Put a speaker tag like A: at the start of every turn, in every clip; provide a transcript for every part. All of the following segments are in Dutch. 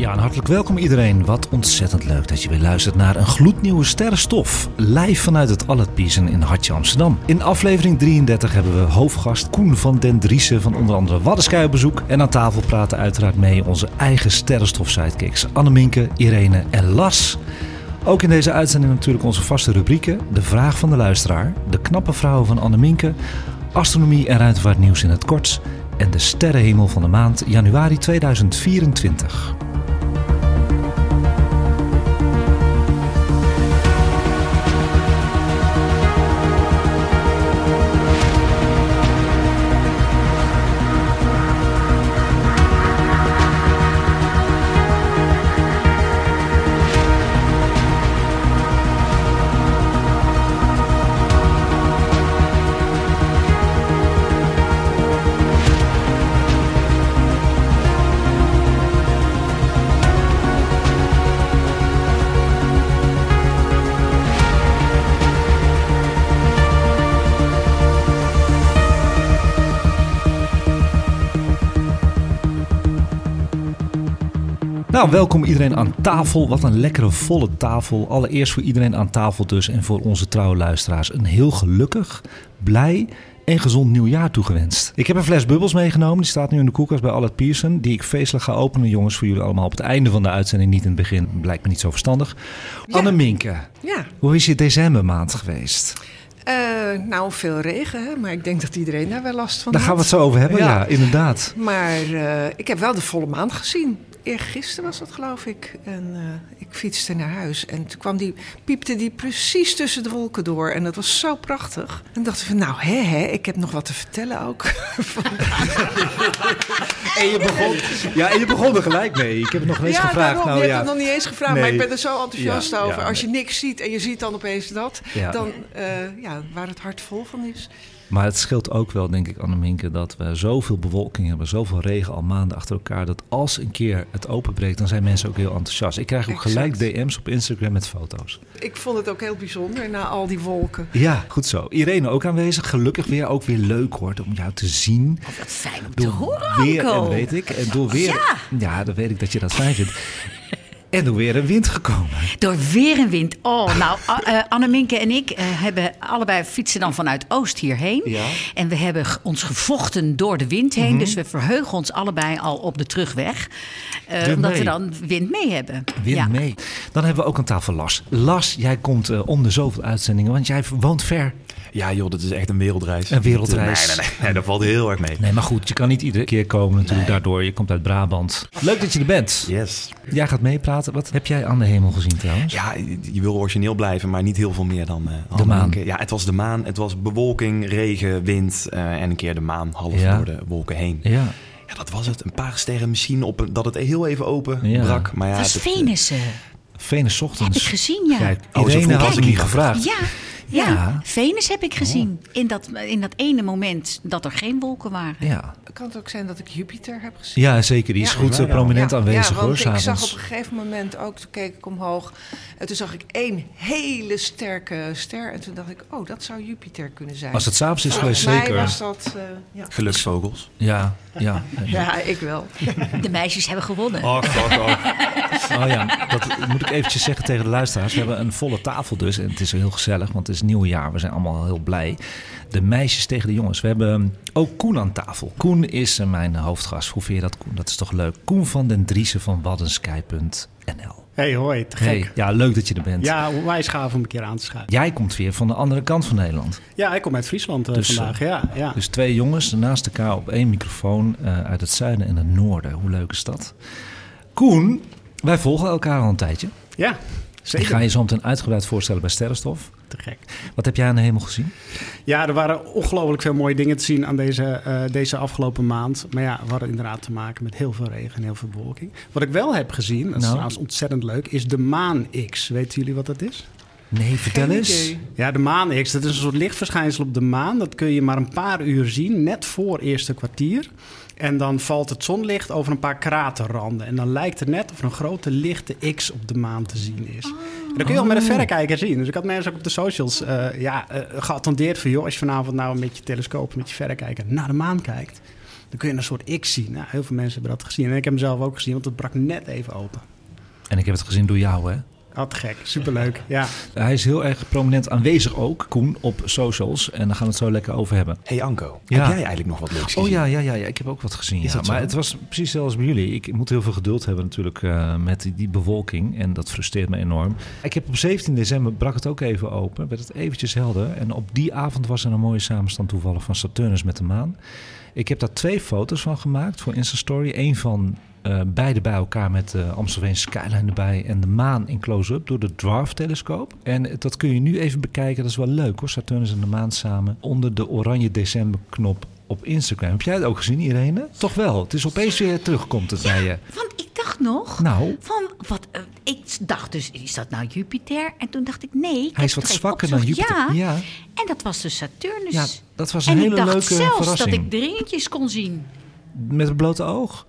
A: Ja, en hartelijk welkom iedereen. Wat ontzettend leuk dat je weer luistert naar een gloednieuwe sterrenstof. Live vanuit het Allet Piesen in Hartje Amsterdam. In aflevering 33 hebben we hoofdgast Koen van den Driessen van onder andere Waddensky op bezoek. En aan tafel praten uiteraard mee onze eigen sterrenstof-sidekicks Anneminke, Irene en Las. Ook in deze uitzending natuurlijk onze vaste rubrieken. De vraag van de luisteraar, de knappe vrouwen van Anneminke, astronomie en ruimtevaartnieuws in het kort en de sterrenhemel van de maand januari 2024. Nou, welkom iedereen aan tafel. Wat een lekkere volle tafel. Allereerst voor iedereen aan tafel dus en voor onze trouwe luisteraars een heel gelukkig, blij en gezond nieuwjaar toegewenst. Ik heb een fles bubbels meegenomen. Die staat nu in de koelkast bij Allet Pearson. Die ik feestelijk ga openen, jongens, voor jullie allemaal op het einde van de uitzending. Niet in het begin, blijkt me niet zo verstandig. Anne Minke,
B: Ja,
A: hoe is je decembermaand geweest?
B: eh, nou veel regen, hè? maar ik denk dat iedereen daar wel last van
A: Daar gaan we het zo over hebben, ja,
B: Ja.
A: inderdaad.
B: Maar eh, ik heb wel de volle maan gezien. Eergisteren was dat, geloof ik. En eh, ik fietste naar huis. En toen kwam die, piepte die precies tussen de wolken door. En dat was zo prachtig. En dachten we, nou hè, hè, ik heb nog wat te vertellen ook.
A: En je begon, ja, en je begon er gelijk mee. Ik heb het nog niet eens
B: ja,
A: gevraagd.
B: daarom,
A: nou,
B: je
A: ja.
B: hebt het nog niet eens gevraagd, maar ik ben er zo enthousiast
A: Ja,
B: over. Als je niks ziet en je ziet dan opeens dat, dan eh, ja, waar het hart vol van is.
A: Maar het scheelt ook wel, denk ik, Anneminke, dat we zoveel bewolking hebben, zoveel regen al maanden achter elkaar, dat als een keer het openbreekt, dan zijn mensen ook heel enthousiast. Ik krijg ook
B: Exact.
A: gelijk DM's op Instagram met foto's.
B: Ik vond het ook heel bijzonder na al die wolken.
A: Ja, goed zo. Irene ook aanwezig. Gelukkig weer, ook weer leuk hoor, om jou te zien.
C: Wat fijn om te
A: Door
C: horen,
A: weer, en weet ik, en door weer, ja.
C: Ja.
A: dan weet ik dat je dat fijn vindt. En door weer een wind gekomen.
D: Door weer en wind. Oh, nou, A- eh, Anneminke en ik eh, hebben allebei fietsen dan vanuit Oost hierheen.
A: Ja.
D: En we hebben ons gevochten door de wind heen. Dus we verheugen ons allebei al op de terugweg. Eh, omdat
A: mee.
D: we dan wind mee hebben.
A: Wind
D: ja.
A: mee. Dan hebben we ook aan tafel Las. Las, jij komt om de zoveel uitzendingen, want jij woont ver.
E: Ja, joh, dat is echt een wereldreis.
A: Een wereldreis.
E: Nee, nee, nee, nee, dat valt heel erg mee.
A: Nee, maar goed, je kan niet iedere keer komen natuurlijk daardoor. Je komt uit Brabant. Leuk dat je er bent.
E: Yes.
A: Jij gaat meepraten. Wat heb jij aan de hemel gezien trouwens?
E: Ja, je wil origineel blijven, maar niet heel veel meer dan... eh,
A: De maan.
E: Ja, het was de maan. Het was bewolking, regen, wind eh, en een keer de maan half
A: Ja.
E: door de wolken heen.
A: Ja.
E: Ja, dat was het. Een paar sterren misschien op een- dat het heel even open
A: Ja.
E: brak. Maar ja,
D: Het was Venus. eh.
A: Venus ochtends.
D: Heb ik gezien, ja.
A: Kijk,
E: Oh,
A: Irene had
E: was
A: ik niet. gevraagd.
D: Ja, ja.
A: Ja.
D: Venus heb ik gezien. In, dat, in dat ene moment dat er geen wolken waren.
A: Ja.
B: Kan het ook zijn dat ik Jupiter heb gezien?
A: ja, zeker. Die is
B: Ja.
A: goed eh,
E: Ja,
A: prominent
B: Ja,
A: aanwezig
B: ja,
A: hoor,
B: want ik zag op een gegeven moment ook, toen keek ik omhoog... en toen zag ik één hele sterke ster. En toen dacht ik, oh, dat zou Jupiter kunnen zijn.
A: Als het s'avonds is geweest,
B: Volgens mij
A: zeker.
B: was dat... eh, ja.
E: Geluksvogels.
A: Ja, ja.
B: ja, ik wel.
D: De meisjes hebben gewonnen.
A: Oh, off. Oh ja, dat moet ik eventjes zeggen tegen de luisteraars. We hebben een volle tafel dus. En het is heel gezellig, want het is nieuw jaar. We zijn allemaal heel blij. De meisjes tegen de jongens. We hebben ook Koen aan tafel. Koen is eh, mijn hoofdgast. Hoe vind je dat, Koen? Dat is toch leuk? Koen van den Driessen van waddensky.nl.
F: Hey, hoi, te gek.
A: Hey, ja, leuk dat je er bent.
F: Ja, onwijs gaaf om een keer aan te schuiven.
A: Jij komt weer van de andere kant van Nederland.
F: Ja, ik kom uit Friesland eh,
A: Dus,
F: vandaag. Ja, ja.
A: Dus twee jongens naast elkaar op één microfoon eh, uit het zuiden en het noorden. Hoe leuk is dat? Koen, wij volgen elkaar al een tijdje.
F: ja
A: Ik
F: zeker.
A: ga je zo meteen uitgebreid voorstellen bij Sterrenstof.
F: Te gek.
A: Wat heb jij aan de hemel gezien?
F: Ja, er waren ongelooflijk veel mooie dingen te zien aan deze, eh, deze afgelopen maand. Maar ja, we hadden inderdaad te maken met heel veel regen en heel veel bewolking. Wat ik wel heb gezien, dat is
A: Nou?
F: trouwens ontzettend leuk, is de Maan X. Weten jullie wat dat is?
A: Nee, vertel
B: Geen
A: eens.
B: idee.
F: Ja, de maan X, dat is een soort lichtverschijnsel op de maan. Dat kun je maar een paar uur zien, net voor eerste kwartier. En dan valt het zonlicht over een paar kraterranden. En dan lijkt het net of er een grote lichte X op de maan te zien is. En dat kun je ook met een verrekijker zien. Dus ik had mensen ook op de socials eh, ja, eh, geattendeerd van... joh, als je vanavond nou met je telescoop, met je verrekijker naar de maan kijkt... dan kun je een soort X zien. Nou, heel veel mensen hebben dat gezien. En ik heb hem zelf ook gezien, want het brak net even open.
A: En ik heb het gezien door jou, hè?
F: Oh, te gek. Superleuk. Ja.
A: Hij is heel erg prominent aanwezig ook, Koen, op socials. En daar gaan we het zo lekker over hebben.
E: hey Anko,
A: Ja.
E: heb jij eigenlijk nog wat leuks gezien?
A: Oh ja, ja, ja, ja, ik heb ook wat gezien. Ja.
E: zo?
A: Maar het was precies zoals bij jullie. Ik moet heel veel geduld hebben natuurlijk eh, met die, die bewolking. En dat frustreert me enorm. Ik heb op 17 december brak het ook even open. Werd het eventjes helder. En op die avond was er een mooie samenstand toevallig van Saturnus met de maan. Ik heb daar twee foto's van gemaakt voor Instastory. Eén van eh, beide bij elkaar met de Amstelveen skyline erbij en de maan in close-up door de Dwarf-telescoop. En dat kun je nu even bekijken. Dat is wel leuk hoor, Saturnus en de maan samen onder de oranje decemberknop op Instagram. Heb jij het ook gezien, Irene? Toch wel. Het is opeens weer terugkomt het bij je.
D: Want ik dacht nog...
A: Nou,
D: Van wat, eh, ik dacht dus, is dat nou Jupiter? En toen dacht ik, nee. ik
A: hij is wat zwakker dan. Jupiter.
D: Ja,
A: ja.
D: en dat was dus Saturnus.
A: Ja, dat was een
D: en
A: hele
D: ik dacht
A: leuke
D: zelfs
A: verrassing.
D: dat ik de ringetjes kon zien.
A: Met het blote oog.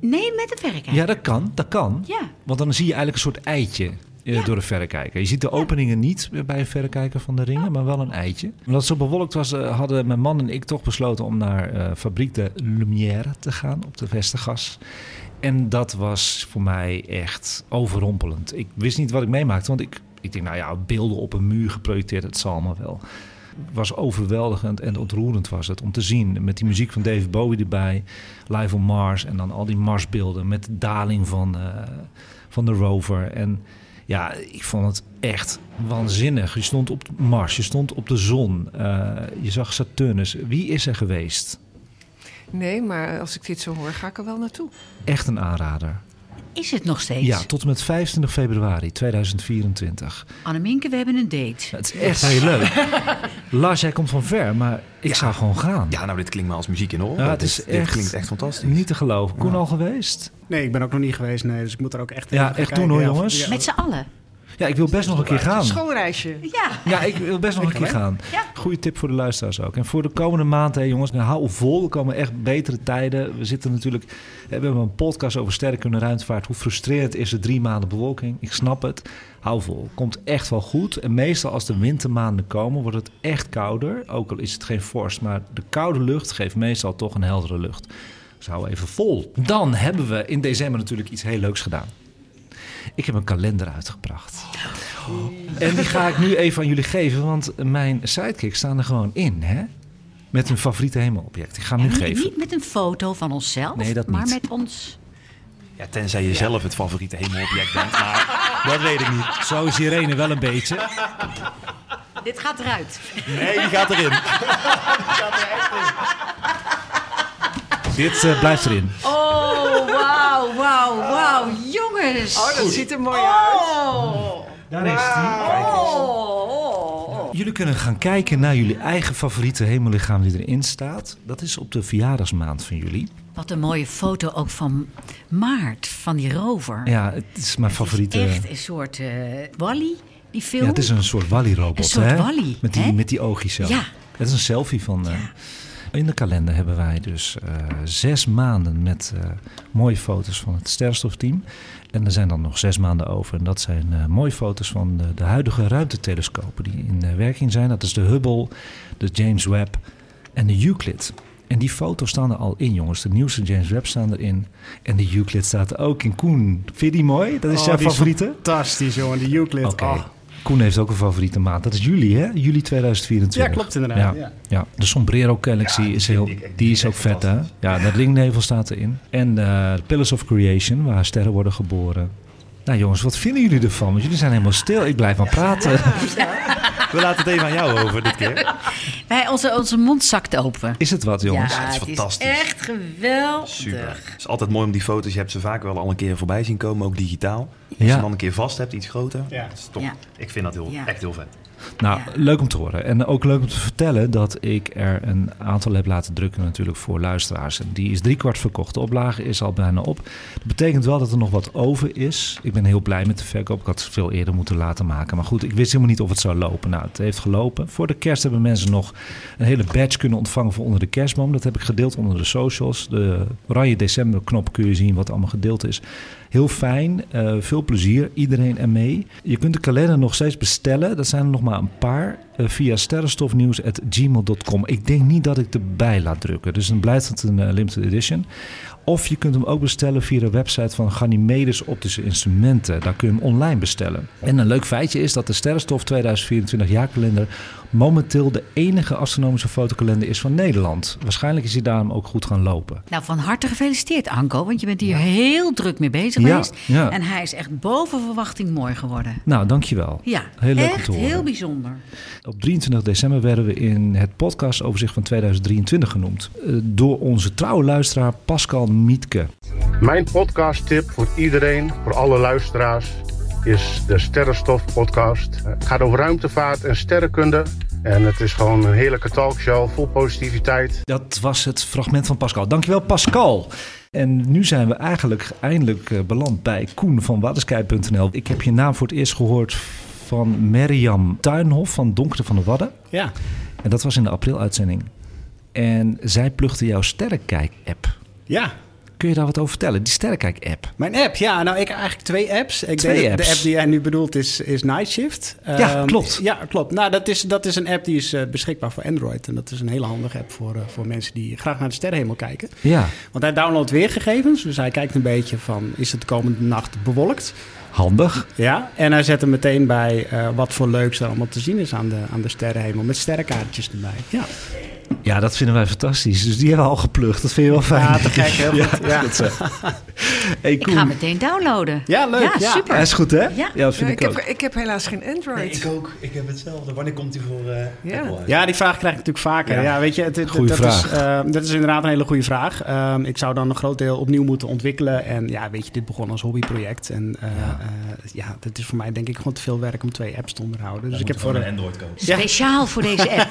D: Nee, met het verrekijker.
A: Ja, dat kan. Dat kan.
D: Ja.
A: Want dan zie je eigenlijk een soort eitje eh,
D: Ja.
A: door de verrekijker. Je ziet de openingen niet bij een verrekijker van de ringen, maar wel een eitje. Omdat het zo bewolkt was, eh, hadden mijn man en ik toch besloten om naar eh Fabriek de Lumière te gaan op de Westergas. En dat was voor mij echt overrompelend. Ik wist niet wat ik meemaakte, want ik, ik denk, nou ja, beelden op een muur geprojecteerd, het zal maar wel. Het was overweldigend en ontroerend was het om te zien. Met die muziek van David Bowie erbij, Live on Mars en dan al die Marsbeelden met de daling van, eh, van de rover. En ja, ik vond het echt waanzinnig. Je stond op Mars, je stond op de zon, eh, je zag Saturnus. Wie is er geweest?
B: Nee, maar als ik dit zo hoor, ga ik er wel naartoe.
A: Echt een aanrader.
D: Is het nog steeds?
A: Ja, tot en met 25 februari 2024.
D: Anneminke, we hebben een date.
A: Het is echt heel leuk. Lars, jij komt van ver, maar ik zou gewoon gaan.
E: Ja, nou, dit klinkt maar als muziek in de oren.
A: Ja, het
E: Dit-
A: is
E: dit,
A: echt
E: klinkt echt fantastisch.
A: Niet te geloven. Koen
E: Ja.
A: al geweest?
F: Nee, ik ben ook nog niet geweest, nee. Dus ik moet er ook echt
A: Ja, echt
F: kijken.
A: doen hoor,
F: Ja,
A: jongens.
F: ja.
D: Met z'n allen.
A: Ja, ik wil best nog een keer gaan.
B: Schoolreisje.
D: Ja.
A: Ja, ik wil best nog een keer gaan.
D: Ja.
A: Goeie tip voor de luisteraars ook. En voor de komende maand, hè, jongens, nou, hou vol. Er komen echt betere tijden. We zitten natuurlijk, we hebben een podcast over sterke ruimtevaart. Hoe frustrerend is er drie maanden bewolking? Ik snap het. Hou vol. Komt echt wel goed. En meestal als de wintermaanden komen, wordt het echt kouder. Ook al is het geen vorst, maar de koude lucht geeft meestal toch een heldere lucht. Dus hou even vol. Dan hebben we in december natuurlijk iets heel leuks gedaan. Ik heb een kalender uitgebracht. En die ga ik nu even aan jullie geven, want mijn sidekicks staan er gewoon in, hè? Met hun favoriete hemelobject. Ik ga hem nu
D: En niet,
A: geven.
D: niet met een foto van onszelf,
A: Nee, dat
D: maar
A: niet.
D: met ons.
E: Ja, tenzij je zelf het favoriete hemelobject bent. Maar dat weet ik niet.
A: Zo is Irene wel een beetje.
D: Dit gaat eruit.
E: Nee, die gaat erin.
A: Dit eh, blijft erin.
D: Oh, wauw, wauw, wauw. Jongens.
B: Oh, dat ziet er mooi uit.
D: Oh.
A: Daar is die.
D: Oh.
A: Jullie kunnen gaan kijken naar jullie eigen favoriete hemellichaam die erin staat. Dat is op de verjaardagsmaand van jullie.
D: Wat een mooie foto ook van Maart, van die rover.
A: Ja, het is mijn favoriete.
D: Is echt een soort eh, Wally, die film.
A: Ja, het is een soort Wally-robot,
D: Een soort
A: hè?
D: Wally,
A: met die,
D: hè?
A: met die oogjes zo.
D: Ja.
A: Het is een selfie van... eh, In de kalender hebben wij dus eh, zes maanden met eh, mooie foto's van het sterrenstofteam. En er zijn dan nog zes maanden over. En dat zijn eh, mooie foto's van de, de huidige ruimtetelescopen die in werking zijn. Dat is de Hubble, de James Webb en de Euclid. En die foto's staan er al in, jongens. De nieuwste James Webb staan erin. En de Euclid staat er ook in. Koen, vind je die mooi? Dat is
F: Oh,
A: jouw favoriete?
F: Fantastisch, jongen. Die Euclid.
A: Oké.
F: Oh.
A: Koen heeft ook een favoriete maand. Dat is juli, hè? Juli 2024.
F: Ja, klopt inderdaad,
A: Ja,
F: ja.
A: ja. de Sombrero Galaxy is heel, die is ook vet, hè? Ja, dat ringnevel staat erin. En eh, de Pillars of Creation, waar sterren worden geboren. Nou jongens, wat vinden jullie ervan? Want jullie zijn helemaal stil. Ik blijf maar praten.
E: We laten het even aan jou over dit keer.
D: Wij, onze, onze mond zakt open.
A: Is het wat, jongens?
D: Ja,
E: het is
D: het is
E: fantastisch.
D: echt geweldig.
E: Super. Het is altijd mooi om die foto's. Je hebt ze vaak wel al een keer voorbij zien komen, ook digitaal. Als
A: Ja.
E: je hem dan een keer vast hebt, iets groter.
F: Ja.
E: Dat is toch,
D: Ja.
E: Ik vind dat heel,
D: Ja.
E: echt heel vet.
A: Nou,
D: Ja.
A: leuk om te horen. En ook leuk om te vertellen dat ik er een aantal heb laten drukken natuurlijk voor luisteraars. En die is driekwart verkocht. De oplage is al bijna op. Dat betekent wel dat er nog wat over is. Ik ben heel blij met de verkoop. Ik had het veel eerder moeten laten maken. Maar goed, ik wist helemaal niet of het zou lopen. Nou, het heeft gelopen. Voor de kerst hebben mensen nog een hele badge kunnen ontvangen voor onder de kerstboom. Dat heb ik gedeeld onder de socials. De oranje december knop kun je zien wat allemaal gedeeld is. Heel fijn, eh, veel plezier, iedereen ermee. Je kunt de kalender nog steeds bestellen. Dat zijn er nog maar een paar. eh, via sterrenstofnieuws.gmail.com. Ik denk niet dat ik erbij laat drukken. Dus dan blijft het een eh, limited edition. Of je kunt hem ook bestellen via de website van Ganymedes Optische Instrumenten. Daar kun je hem online bestellen. En een leuk feitje is dat de Sterrenstof 2024 jaarkalender momenteel de enige astronomische fotokalender is van Nederland. Waarschijnlijk is hij daarom ook goed gaan lopen.
D: Nou, van harte gefeliciteerd, Anko. Want je bent hier heel druk mee bezig
A: Ja,
D: geweest.
A: ja.
D: En hij is echt boven verwachting mooi geworden.
A: Nou, dankjewel.
D: Ja,
A: Heel leuk
D: echt heel bijzonder.
A: Op 23 december werden we in het podcastoverzicht van 2023 genoemd. eh, Door onze trouwe luisteraar Pascal Mietke.
G: Mijn podcasttip voor iedereen, voor alle luisteraars, is de Sterrenstof podcast. Het gaat over ruimtevaart en sterrenkunde. En het is gewoon een heerlijke talkshow vol positiviteit.
A: Dat was het fragment van Pascal. Dankjewel Pascal. En nu zijn we eigenlijk eindelijk eh, beland bij Koen van Waddensky.nl. Ik heb je naam voor het eerst gehoord van Merjam Tuinhof van Donkere van de Wadden.
F: Ja.
A: En dat was in de april-uitzending. En zij plugde jouw Sterrenkijk-app.
F: Ja.
A: Kun je daar wat over vertellen? Die Sterrenkijk-app.
F: Mijn app, ja. Nou, ik heb eigenlijk twee apps. Ik
A: Twee
F: denk
A: apps.
F: De app die jij nu bedoelt is, is Night Shift.
A: Ja,
F: Ehm,
A: klopt.
F: Ja, klopt. Nou, dat is, dat is een app die is eh, beschikbaar voor Android. En dat is een hele handige app voor, eh, voor mensen die graag naar de sterrenhemel kijken.
A: Ja,
F: Want hij downloadt weergegevens. Dus hij kijkt een beetje van, is het de komende nacht bewolkt?
A: handig.
F: Ja, en hij zet er meteen bij eh, wat voor leuks er allemaal te zien is aan de, aan de sterrenhemel. Met sterrenkaartjes erbij. Ja,
A: Ja, dat vinden wij fantastisch. Dus die hebben we al geplukt. Dat vind je wel fijn.
F: ja te gek. Heel goed. Ja.
A: goed zo. Hey,
D: Ik ga meteen downloaden.
F: Ja, leuk,
D: Ja,
F: ja.
D: super.
A: Ja, is goed hè?
D: Ja.
A: dat vind
B: Ja,
A: ik,
B: ik,
A: ook.
B: heb, ik heb helaas geen Android.
E: ook. Ik heb hetzelfde. Wanneer komt hij voor eh
B: Ja.
E: Apple uit?
F: Ja, die vraag krijg ik natuurlijk vaker. Ja,
E: Ja.
F: weet je, het, het-
A: Goeie
F: dat,
A: vraag.
F: Is, eh, dat is inderdaad een hele goede vraag. Ehm, ik zou dan een groot deel opnieuw moeten ontwikkelen. En ja, weet je, dit begon als hobbyproject. En eh, ja. ja, dat is voor mij denk ik gewoon te veel werk om twee apps te onderhouden. Dus ik heb voor
E: een
F: de...
E: Android komen.
F: Ja.
D: Speciaal voor deze app.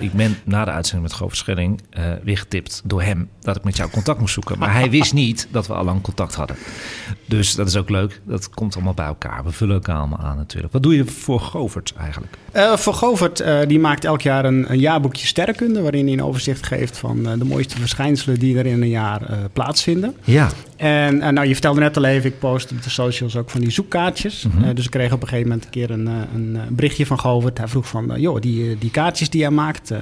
A: Ik ben na de uitzending met Govert Schelling eh, weer getipt door hem dat ik met jou contact moest zoeken. Maar hij wist niet dat we al lang contact hadden. Dus dat is ook leuk. Dat komt allemaal bij elkaar. We vullen elkaar allemaal aan natuurlijk. Wat doe je voor Govert eigenlijk?
F: Eh, voor Govert, eh, die maakt elk jaar een, een jaarboekje sterrenkunde... waarin hij een overzicht geeft van de mooiste verschijnselen... die er in een jaar plaatsvinden.
A: Ja,
F: En eh, nou, je vertelde net al even, ik post op de socials ook van die zoekkaartjes.
A: Mhm.
F: Eh, dus ik kreeg op een gegeven moment een keer een, eh, een eh, berichtje van Govert. Hij vroeg van, joh, die, die kaartjes die jij maakt,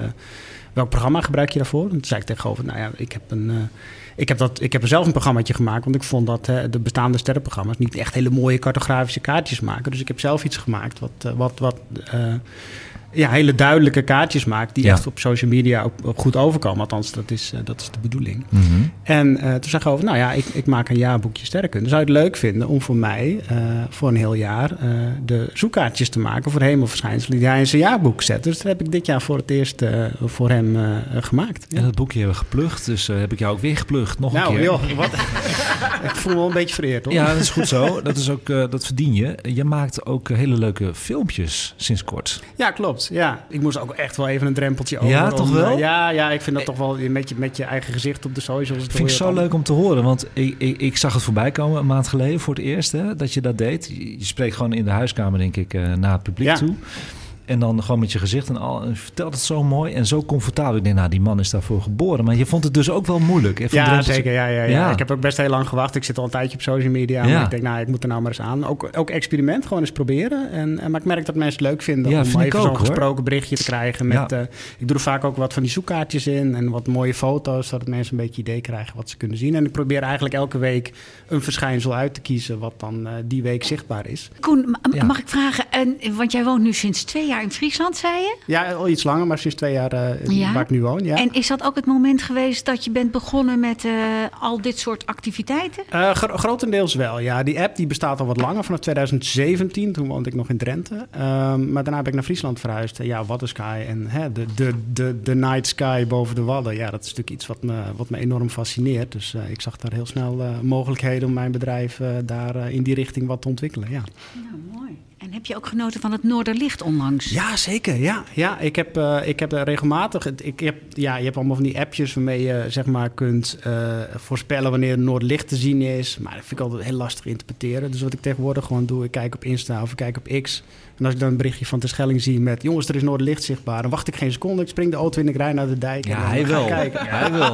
F: welk programma gebruik je daarvoor? En toen zei ik tegen Govert, nou ja, ik heb een... ik heb, dat, ik heb er zelf een programmaatje gemaakt, want ik vond dat de bestaande sterrenprogramma's niet echt hele mooie cartografische kaartjes maken. Dus ik heb zelf iets gemaakt wat, wat, wat ja, hele duidelijke kaartjes maakt, die
A: Ja.
F: echt op social media ook, ook goed overkomen. Althans, dat is, eh, dat is de bedoeling.
A: Mhm.
F: En eh, toen zei over, nou ja, ik, ik maak een jaarboekje sterrenkunde. Zou je het leuk vinden om voor mij eh, voor een heel jaar de zoekkaartjes te maken voor hemelverschijnselen die hij in zijn jaarboek zet. Dus dat heb ik dit jaar voor het eerst voor hem gemaakt.
A: en dat boekje hebben we geplucht. Dus heb ik jou ook weer geplucht. Nog een
F: Nou,
A: keer.
F: joh, wat? ik voel me wel een beetje vereerd hoor.
A: Ja, dat is goed zo. Dat, is ook, dat verdien je. Je maakt ook hele leuke filmpjes sinds kort.
F: Ja, klopt. Ja. Ik moest ook echt wel even een drempeltje over.
A: Ja,
F: om,
A: toch
F: eh,
A: wel?
F: ja, ja, ik vind dat toch wel met je, met je eigen gezicht op de socials.
A: Dat vind ik zo leuk om te horen. Want ik, ik, ik zag het voorbij komen een maand geleden voor het eerst. Hè, dat je dat deed. Je, je spreekt gewoon in de huiskamer, denk ik, eh, naar het publiek
F: Ja.
A: toe. En dan gewoon met je gezicht en al. En je vertelt het zo mooi en zo comfortabel. Ik denk, nou, die man is daarvoor geboren. Maar je vond het dus ook wel moeilijk. Even
F: Ja, zeker. Ja, ja, ja.
A: Ja.
F: Ik heb ook best heel lang gewacht. Ik zit al een tijdje op social media.
A: Ja.
F: Maar ik denk, nou, ik moet er nou maar eens aan. Ook, ook experiment, gewoon eens proberen. En, en, maar ik merk dat mensen het leuk vinden
A: Ja,
F: om
A: vind
F: even zo'n gesproken berichtje te krijgen. Met,
A: Ja.
F: eh, ik doe er vaak ook wat van die zoekkaartjes in. En wat mooie foto's, zodat mensen een beetje idee krijgen wat ze kunnen zien. En ik probeer eigenlijk elke week een verschijnsel uit te kiezen... wat dan eh, die week zichtbaar is.
D: Koen, mag ik vragen, en, want jij woont nu sinds twee jaar in Friesland, zei je?
F: Ja, al iets langer, maar sinds twee jaar
D: Ja.
F: waar ik nu woon. Ja.
D: En is dat ook het moment geweest dat je bent begonnen met eh, al dit soort activiteiten?
F: Gro- grotendeels wel, ja. Die app die bestaat al wat langer, vanaf 2017. Toen woonde ik nog in Drenthe. Ehm, maar daarna ben ik naar Friesland verhuisd. Ja, Wadden en hè, de, de, de, de night sky boven de Wadden. Ja, dat is natuurlijk iets wat me, wat me enorm fascineert. Dus ik zag daar heel snel mogelijkheden om mijn bedrijf daar in die richting wat te ontwikkelen, ja.
D: Nou, mooi. En heb je ook genoten van het Noorderlicht onlangs?
F: Ja, zeker. Ja, ja ik, heb, uh, ik heb regelmatig. Ik heb, ja, je hebt allemaal van die appjes waarmee je zeg maar, kunt uh, voorspellen wanneer het Noorderlicht te zien is. Maar dat vind ik altijd heel lastig interpreteren. Dus wat ik tegenwoordig gewoon doe, ik kijk op Insta of ik kijk op X. En als ik dan een berichtje van de Schelling zie met... jongens, er is Noorderlicht zichtbaar. Dan wacht ik geen seconde. Ik spring de auto in, ik rij naar de dijk.
A: Ja, hij wil.
F: Kijken.
A: Hij wil.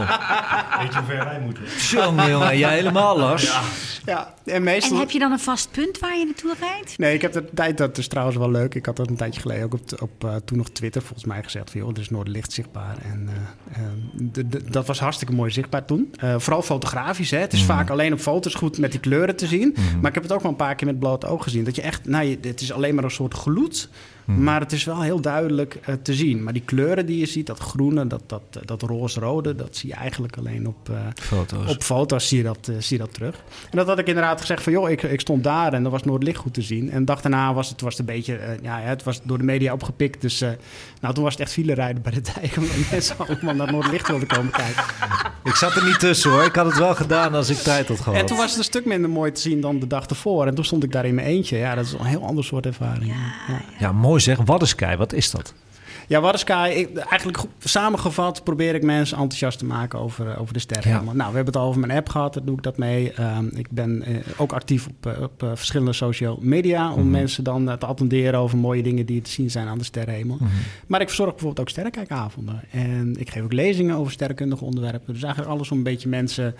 H: Weet je hoe ver wij moeten?
A: Jongen, jongen. Jij helemaal, Lars.
F: Ja. ja. En, meestal...
D: en heb je dan een vast punt waar je naartoe rijdt?
F: Nee, ik heb de tijd, dat is trouwens wel leuk. Ik had dat een tijdje geleden ook op, op uh, toen nog Twitter volgens mij gezegd van joh, er is Noorderlicht zichtbaar. En uh, uh, de, de, dat was hartstikke mooi zichtbaar toen. vooral fotografisch. Hè. Het is
A: Mhm.
F: vaak alleen op foto's goed met die kleuren te zien.
A: Mhm.
F: Maar ik heb het ook wel een paar keer met bloot oog gezien. Dat je echt, nou, je, het is alleen maar een soort gloed.
A: Mhm.
F: Maar het is wel heel duidelijk uh, te zien. Maar die kleuren die je ziet, dat groene, dat, dat, dat roze-rode, dat zie je eigenlijk alleen op uh,
A: foto's.
F: Op foto's zie je, dat, uh, zie je dat terug. En dat had ik inderdaad gezegd van, joh, ik, ik stond daar en er was Noordlicht goed te zien. En de dag daarna was het, was het een beetje, ja, het was door de media opgepikt. Dus nou, toen was het echt file rijden bij de dijk, omdat mensen allemaal naar Noordlicht wilden komen kijken.
A: Ik zat er niet tussen hoor. Ik had het wel gedaan als ik tijd had gehad.
F: En toen was het een stuk minder mooi te zien dan de dag ervoor. En toen stond ik daar in mijn eentje. Ja, dat is een heel ander soort ervaring.
D: Ja,
F: ja.
A: ja mooi zeg. Waddensky, wat is dat?
F: Ja, Waddensky, ik, eigenlijk samengevat probeer ik mensen enthousiast te maken over, over de sterren. Ja. Nou, we hebben het al over mijn app gehad, daar doe ik dat mee. Um, ik ben uh, ook actief op, uh, op uh, verschillende social media... om mm. mensen dan te attenderen over mooie dingen die te zien zijn aan de sterrenhemel. Mm. Maar ik verzorg bijvoorbeeld ook sterrenkijkavonden. En ik geef ook lezingen over sterrenkundige onderwerpen. Dus eigenlijk alles om een beetje mensen...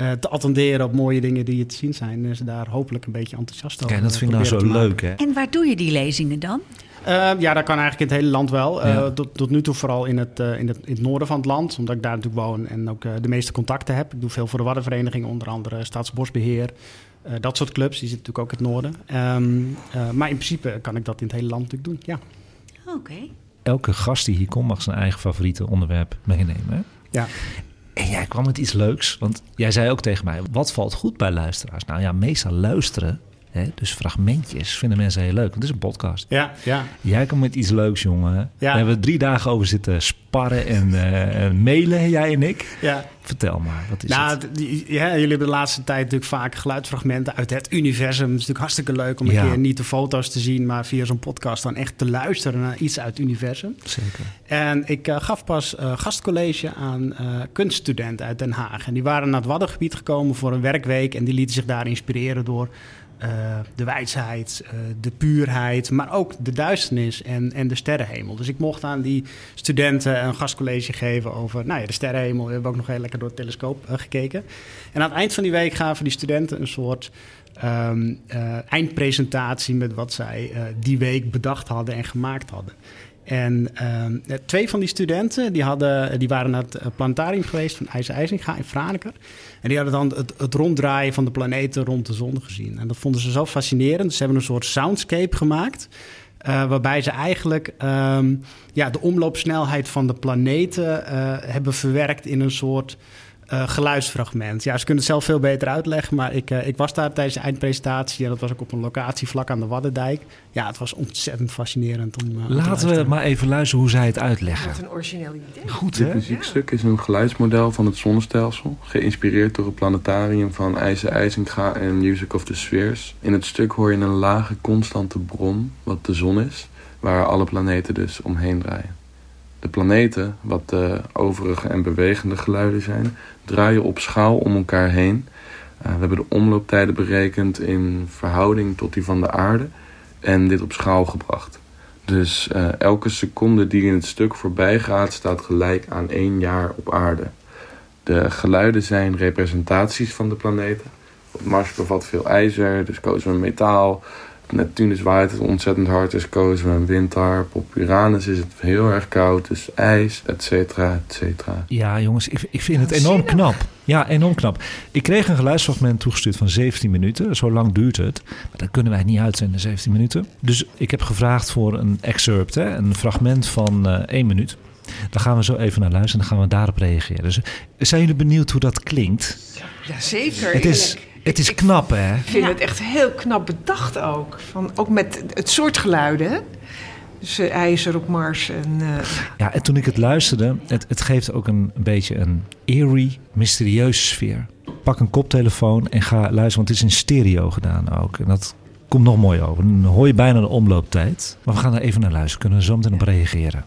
F: Uh, te attenderen op mooie dingen die te zien zijn. En ze daar hopelijk een beetje enthousiast over
A: Kijk, dat vind ik nou zo leuk, hè?
D: En waar doe je die lezingen dan?
F: Uh, ja, dat kan eigenlijk in het hele land wel. Ja. Uh, tot, tot, nu toe vooral in het, uh, in, het, in het noorden van het land, omdat ik daar natuurlijk woon en ook de meeste contacten heb. Ik doe veel voor de Waddenvereniging, onder andere Staatsbosbeheer. dat soort clubs, die zitten natuurlijk ook in het noorden. Um, maar in principe kan ik dat in het hele land natuurlijk doen, ja.
D: Oké. Okay.
A: Elke gast die hier komt mag zijn eigen favoriete onderwerp meenemen, hè?
F: Ja.
A: En jij kwam met iets leuks, want jij zei ook tegen mij: wat valt goed bij luisteraars? Nou ja, meestal luisteren, hè, dus fragmentjes, vinden mensen heel leuk. Want het is een podcast.
F: Ja, ja.
A: Jij komt met iets leuks, jongen. Ja. Daar hebben we drie dagen over zitten sparren en, uh, en mailen, jij en ik.
F: Ja.
A: Vertel maar, wat is
F: nou,
A: het?
F: Die, ja, jullie hebben de laatste tijd natuurlijk vaak geluidsfragmenten uit het universum. Het is natuurlijk hartstikke leuk om een
A: Ja.
F: keer niet de foto's te zien, maar via zo'n podcast dan echt te luisteren naar iets uit het universum.
A: Zeker.
F: En ik eh, gaf pas eh, gastcollege aan eh, kunststudenten uit Den Haag. En die waren naar het Waddengebied gekomen voor een werkweek en die lieten zich daar inspireren door eh, de wijsheid, eh, de puurheid, maar ook de duisternis en, en de sterrenhemel. Dus ik mocht aan die studenten een gastcollege geven over nou ja, de sterrenhemel. We hebben ook nog heel lekker door het telescoop eh, gekeken. En aan het eind van die week gaven die studenten een soort ehm, eh, eindpresentatie met wat zij die week bedacht hadden en gemaakt hadden. En ehm, twee van die studenten die hadden, die waren naar het eh, planetarium geweest van IJzer IJzinga in Franeker. En die hadden dan het, het ronddraaien van de planeten rond de zon gezien. En dat vonden ze zo fascinerend. Ze hebben een soort soundscape gemaakt. Uh, waarbij ze eigenlijk um, ja, de omloopsnelheid van de planeten hebben verwerkt in een soort uh, geluidsfragment. Ja, ze kunnen het zelf veel beter uitleggen, maar ik, ik was daar tijdens de eindpresentatie en dat was ook op een locatie vlak aan de Waddendijk. Ja, het was ontzettend fascinerend om.
A: Laten we maar even luisteren hoe zij het uitleggen.
B: Wat een origineel idee.
A: Goed,
I: Dit
A: hè?
I: muziekstuk is een geluidsmodel van het zonnestelsel, geïnspireerd door het planetarium van IJzer IJzinga en Music of the Spheres. In het stuk hoor je een lage, constante bron, wat de zon is, waar alle planeten dus omheen draaien. De planeten, wat de overige en bewegende geluiden zijn, draaien op schaal om elkaar heen. Uh, we hebben de omlooptijden berekend in verhouding tot die van de aarde en dit op schaal gebracht. Dus uh, elke seconde die in het stuk voorbij gaat, staat gelijk aan één jaar op aarde. De geluiden zijn representaties van de planeten. Op Mars bevat veel ijzer, dus kozen we metaal. Neptunus waait het ontzettend hard, dus kozen we een windharp. Op Uranus is het heel erg koud, dus ijs, et cetera, et cetera.
A: Ja, jongens, ik, ik vind het enorm knap. Ja, enorm knap. Ik kreeg een geluidsfragment toegestuurd van 17 minuten. Zo lang duurt het. Maar dat kunnen wij niet uitzenden, 17 minuten. Dus ik heb gevraagd voor een excerpt, hè, een fragment van uh, 1 minuut. Daar gaan we zo even naar luisteren en dan gaan we daarop reageren. Dus zijn jullie benieuwd hoe dat klinkt?
B: Ja, zeker.
A: Het is, het is knap, hè?
B: Ik vind ja. het echt heel knap bedacht ook. Van, ook met het soort geluiden. Dus uh, ijzer op Mars en... Uh...
A: Ja, en toen ik het luisterde, het, het geeft ook een, een beetje een eerie, mysterieuze sfeer. Pak een koptelefoon en ga luisteren, want het is in stereo gedaan ook. En dat Komt nog mooi over. Dan hoor je bijna de omlooptijd. Maar we gaan er even naar luisteren. Kunnen we zo meteen op reageren.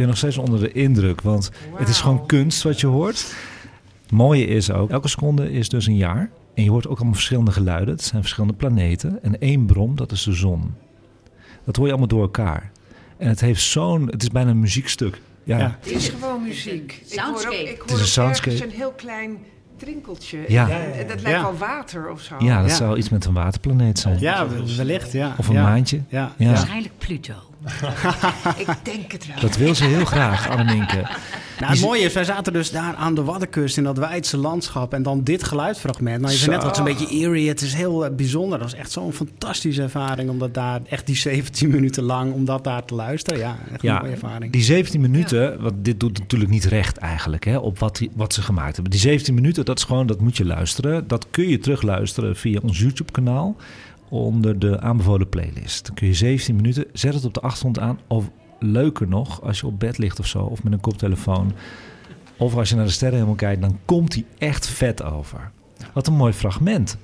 A: Ben nog steeds onder de indruk, want het is gewoon kunst wat je hoort. Het mooie is ook, elke seconde is dus een jaar. En je hoort ook allemaal verschillende geluiden. Het zijn verschillende planeten. En één bron, dat is de zon. Dat hoor je allemaal door elkaar. En het heeft zo'n... Het is bijna een muziekstuk. Ja,
F: Ja.
B: Het is gewoon muziek. Ik hoor ook,
D: soundscape.
B: ik
A: is
B: hoor
A: een
B: ook
A: soundscape.
B: ergens een heel klein trinkeltje.
A: Ja.
B: En, dat lijkt
F: Ja.
B: wel water of zo.
A: ja dat
F: Ja.
A: zou iets met een waterplaneet zijn.
F: Ja, wellicht, ja.
A: Of een
F: ja.
A: maantje.
F: Ja.
A: Ja.
D: Waarschijnlijk Pluto.
B: Ik denk het wel.
A: Dat wil ze heel graag, Anneminke.
F: Nou, het mooie is, wij zaten dus daar aan de Waddenkust in dat Weidse landschap. En dan dit geluidfragment. Nou, je zei net wat een beetje eerie. Het is heel eh, bijzonder. Dat was echt zo'n fantastische ervaring. Om dat daar echt die 17 minuten lang, om dat daar te luisteren. Ja, echt een mooie ervaring.
A: die 17 minuten, want dit doet natuurlijk niet recht eigenlijk hè, op wat, die, wat ze gemaakt hebben. Die 17 minuten, dat is gewoon, dat moet je luisteren. Dat kun je terugluisteren via ons YouTube-kanaal onder de aanbevolen playlist. Dan kun je 17 minuten, zet het op de achtergrond aan. Of leuker nog, als je op bed ligt of zo, of met een koptelefoon. Of als je naar de sterrenhemel kijkt, dan komt die echt vet over. Wat een mooi fragment.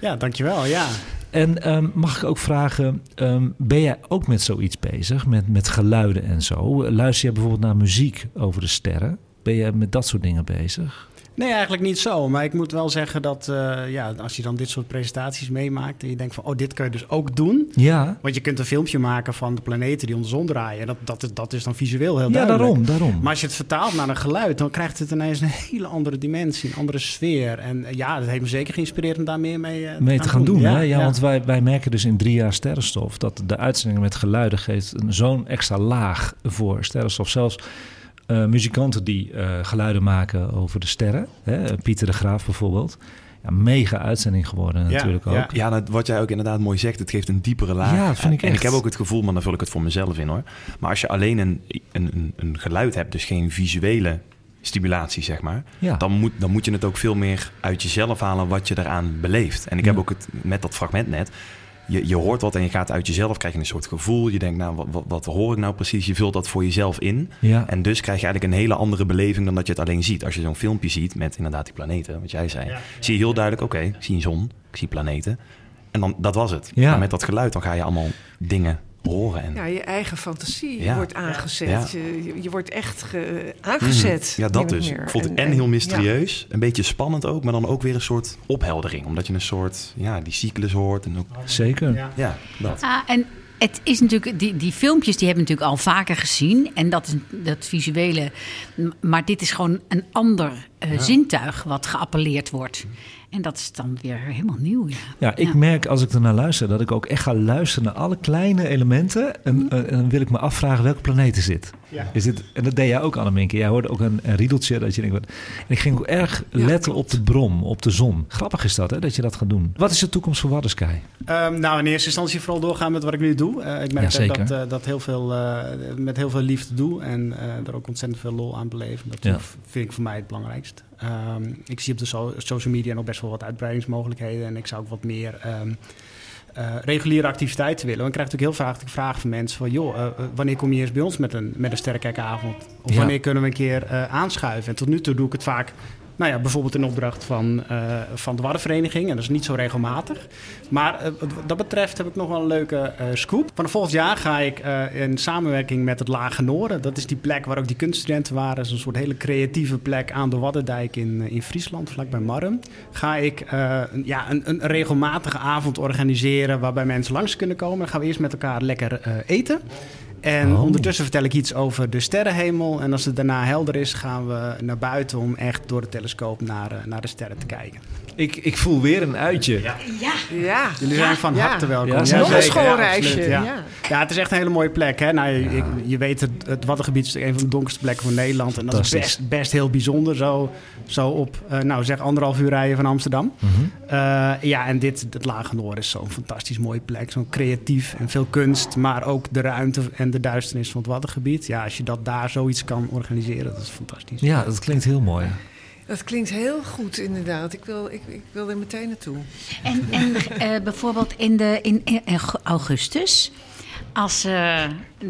F: Ja, dankjewel. Ja.
A: En ehm, mag ik ook vragen, ehm, ben jij ook met zoiets bezig, met, met geluiden en zo? Luister je bijvoorbeeld naar muziek over de sterren? Ben je met dat soort dingen bezig?
F: Nee, eigenlijk niet zo. Maar ik moet wel zeggen dat eh, ja, als je dan dit soort presentaties meemaakt... en je denkt van, oh, dit kun je dus ook doen.
A: Ja,
F: Want je kunt een filmpje maken van de planeten die om de zon draaien. Dat, dat, is- dat is dan visueel heel
A: ja
F: duidelijk.
A: daarom, daarom.
F: Maar als je het vertaalt naar een geluid, dan krijgt het ineens een hele andere dimensie, een andere sfeer. En eh, ja, dat heeft me zeker geïnspireerd om daar meer mee, eh,
A: mee te gaan doen.
F: Ja,
A: hè? Ja,
F: ja.
A: want wij, wij merken dus in drie jaar sterrenstof dat de uitzendingen met geluiden geeft zo'n extra laag voor sterrenstof. Zelfs eh, muzikanten die eh, geluiden maken over de sterren, hè? Pieter de Graaf bijvoorbeeld. Ja, mega uitzending geworden
F: Ja,
A: natuurlijk ook.
F: ja.
E: Ja, wat jij ook inderdaad mooi zegt, het geeft een diepere laag.
A: Ja, dat vind ik
E: En
A: echt.
E: ik heb ook het gevoel, maar dan vul ik het voor mezelf in hoor. Maar als je alleen een, een, een, een geluid hebt, dus geen visuele stimulatie, zeg maar,
A: Ja.
E: dan, moet, dan moet je het ook veel meer uit jezelf halen wat je eraan beleeft. En ik
A: Ja.
E: heb ook het met dat fragment net. Je, je hoort wat en je gaat uit jezelf, krijg je een soort gevoel. Je denkt, nou, wat, wat, wat hoor ik nou precies? Je vult dat voor jezelf in.
A: Ja.
E: En dus krijg je eigenlijk een hele andere beleving dan dat je het alleen ziet. Als je zo'n filmpje ziet met inderdaad die planeten, wat jij zei, zie je heel duidelijk, oké, ik zie een zon, ik zie planeten. En dan, dat was het.
A: Ja.
E: Maar met dat geluid, dan ga je allemaal dingen horen. En,
B: Ja, je eigen fantasie
E: Ja.
B: wordt aangezet.
E: Ja.
B: Je, je- wordt echt ge- aangezet.
E: Mhm. Ja, dat dus.
B: meer.
E: Ik vond het en,
B: En-
E: heel mysterieus, een beetje spannend ook, maar dan ook weer een soort opheldering. Omdat je een soort, ja, die cyclus hoort en ook,
A: Zeker.
F: Ja.
E: dat.
D: Ah, en het is natuurlijk, die, die filmpjes die hebben we natuurlijk al vaker gezien. En dat is dat visuele. Maar dit is gewoon een ander eh, zintuig wat geappelleerd wordt. En dat is dan weer helemaal nieuw. Ja,
A: Ja, ik
D: Ja.
A: merk als ik ernaar luister dat ik ook echt ga luisteren naar alle kleine elementen. En,
D: Mhm.
A: eh, en dan wil ik me afvragen welke planeet is dit?
F: Ja.
A: Is dit en dat deed jij ook, Anneminke. Jij hoorde ook een, een riedeltje dat je denkt... wat- En ik ging ook erg
B: Ja,
A: letten
B: klopt.
A: op de brom, op de zon. Grappig is dat, hè, dat je dat gaat doen. Wat is de toekomst voor Waddersky?
F: Ehm, nou, in eerste instantie vooral doorgaan met wat ik nu doe. Eh, ik merk dat, dat heel veel, eh, met heel veel liefde doe en eh er ook ontzettend veel lol aan beleven. Dat
A: Ja.
F: vind ik voor mij het Ehm, ik zie op de so- social media nog best wel wat uitbreidingsmogelijkheden en ik zou ook wat meer ehm, eh, reguliere activiteiten willen. Want ik krijg natuurlijk heel vaak de vraag van mensen van... joh, eh, eh, wanneer kom je eens bij ons met een, met een sterrenkijkavond? Of
A: Ja.
F: wanneer kunnen we een keer aanschuiven? En tot nu toe doe ik het vaak Nou ja, bijvoorbeeld in opdracht van, uh, van de Waddenvereniging. En dat is niet zo regelmatig. Maar uh, wat dat betreft heb ik nog wel een leuke uh, scoop. Van volgend jaar ga ik in samenwerking met het Lage Noorden. Dat is die plek waar ook die kunststudenten waren. Dat is een soort hele creatieve plek aan de Waddendijk in, in Friesland, vlakbij Marren. Ga ik ja, een, een, regelmatige avond organiseren waarbij mensen langs kunnen komen. Dan gaan we eerst met elkaar lekker eten. En oh. ondertussen vertel ik iets over de sterrenhemel. En als het daarna helder is, gaan we naar buiten om echt door de telescoop naar, uh, naar de sterren te kijken.
A: Ik, ik voel weer een uitje.
D: Ja.
B: ja.
F: Jullie zijn van harte welkom.
B: Ja, nog een schoolreisje.
F: Ja, ja. het is echt een hele mooie plek. Hè? Nou, je, je weet, het, het Waddengebied is een van de donkerste plekken van Nederland. En dat is best, best heel bijzonder. Zo, zo op, uh, nou zeg, anderhalf uur rijden van Amsterdam. Mm -hmm. uh, ja, en dit, het Lage Noord is zo'n fantastisch mooie plek. Zo'n creatief en veel kunst. Maar ook de ruimte en de duisternis van het Waddengebied. Ja, als je dat daar zoiets kan organiseren, dat is fantastisch.
A: Ja, dat klinkt heel mooi.
B: Dat klinkt heel goed, inderdaad. Ik wil, ik, ik wil er meteen naartoe.
D: En, en uh, bijvoorbeeld in, de, in, augustus, als uh,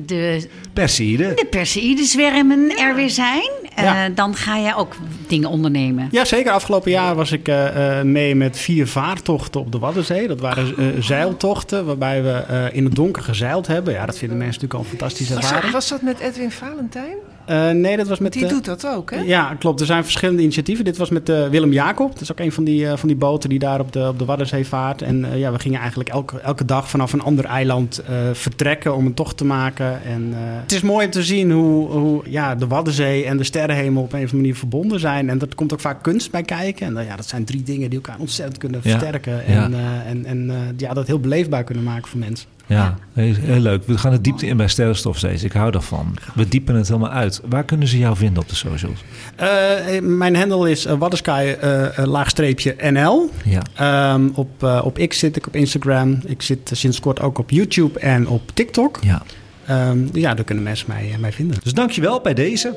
D: de
A: Perseïden.
D: De Perseïden-zwermen er weer zijn. Uh, dan ga je ook dingen ondernemen.
F: Ja, zeker. Afgelopen jaar was ik uh, mee met vier vaartochten op de Waddenzee. Dat waren oh. zeiltochten waarbij we in het donker gezeild hebben. Ja, dat vinden mensen natuurlijk al fantastisch ervaring.
B: Was dat met Edwin Valentijn?
F: Uh, nee, dat was met...
B: Die doet dat ook, hè?
F: Ja, klopt. Er zijn verschillende initiatieven. Dit was met uh, Willem Jacob. Dat is ook een van die, uh, van die boten die daar op de, op de Waddenzee vaart. En ja, we gingen eigenlijk elke, elke dag vanaf een ander eiland vertrekken om een tocht te maken. En het is mooi om te zien hoe, hoe ja, de Waddenzee en de sterrenhemel op een of andere manier verbonden zijn. En er komt ook vaak kunst bij kijken. En ja, dat zijn drie dingen die elkaar ontzettend kunnen versterken. Ja. En, en, en ja, dat heel beleefbaar kunnen maken voor mensen.
A: Ja, heel, leuk. We gaan het diepte in bij sterrenstof steeds. Ik hou daarvan. We diepen het helemaal uit. Waar kunnen ze jou vinden op de socials?
F: Uh, mijn handle is uh, Waddensky uh, laagstreepje NL. Ja. Um, op, op X zit ik op Instagram. Ik zit sinds kort ook op YouTube en op TikTok. Ja. Um, ja, daar kunnen mensen mij, mij vinden.
A: Dus dankjewel bij deze.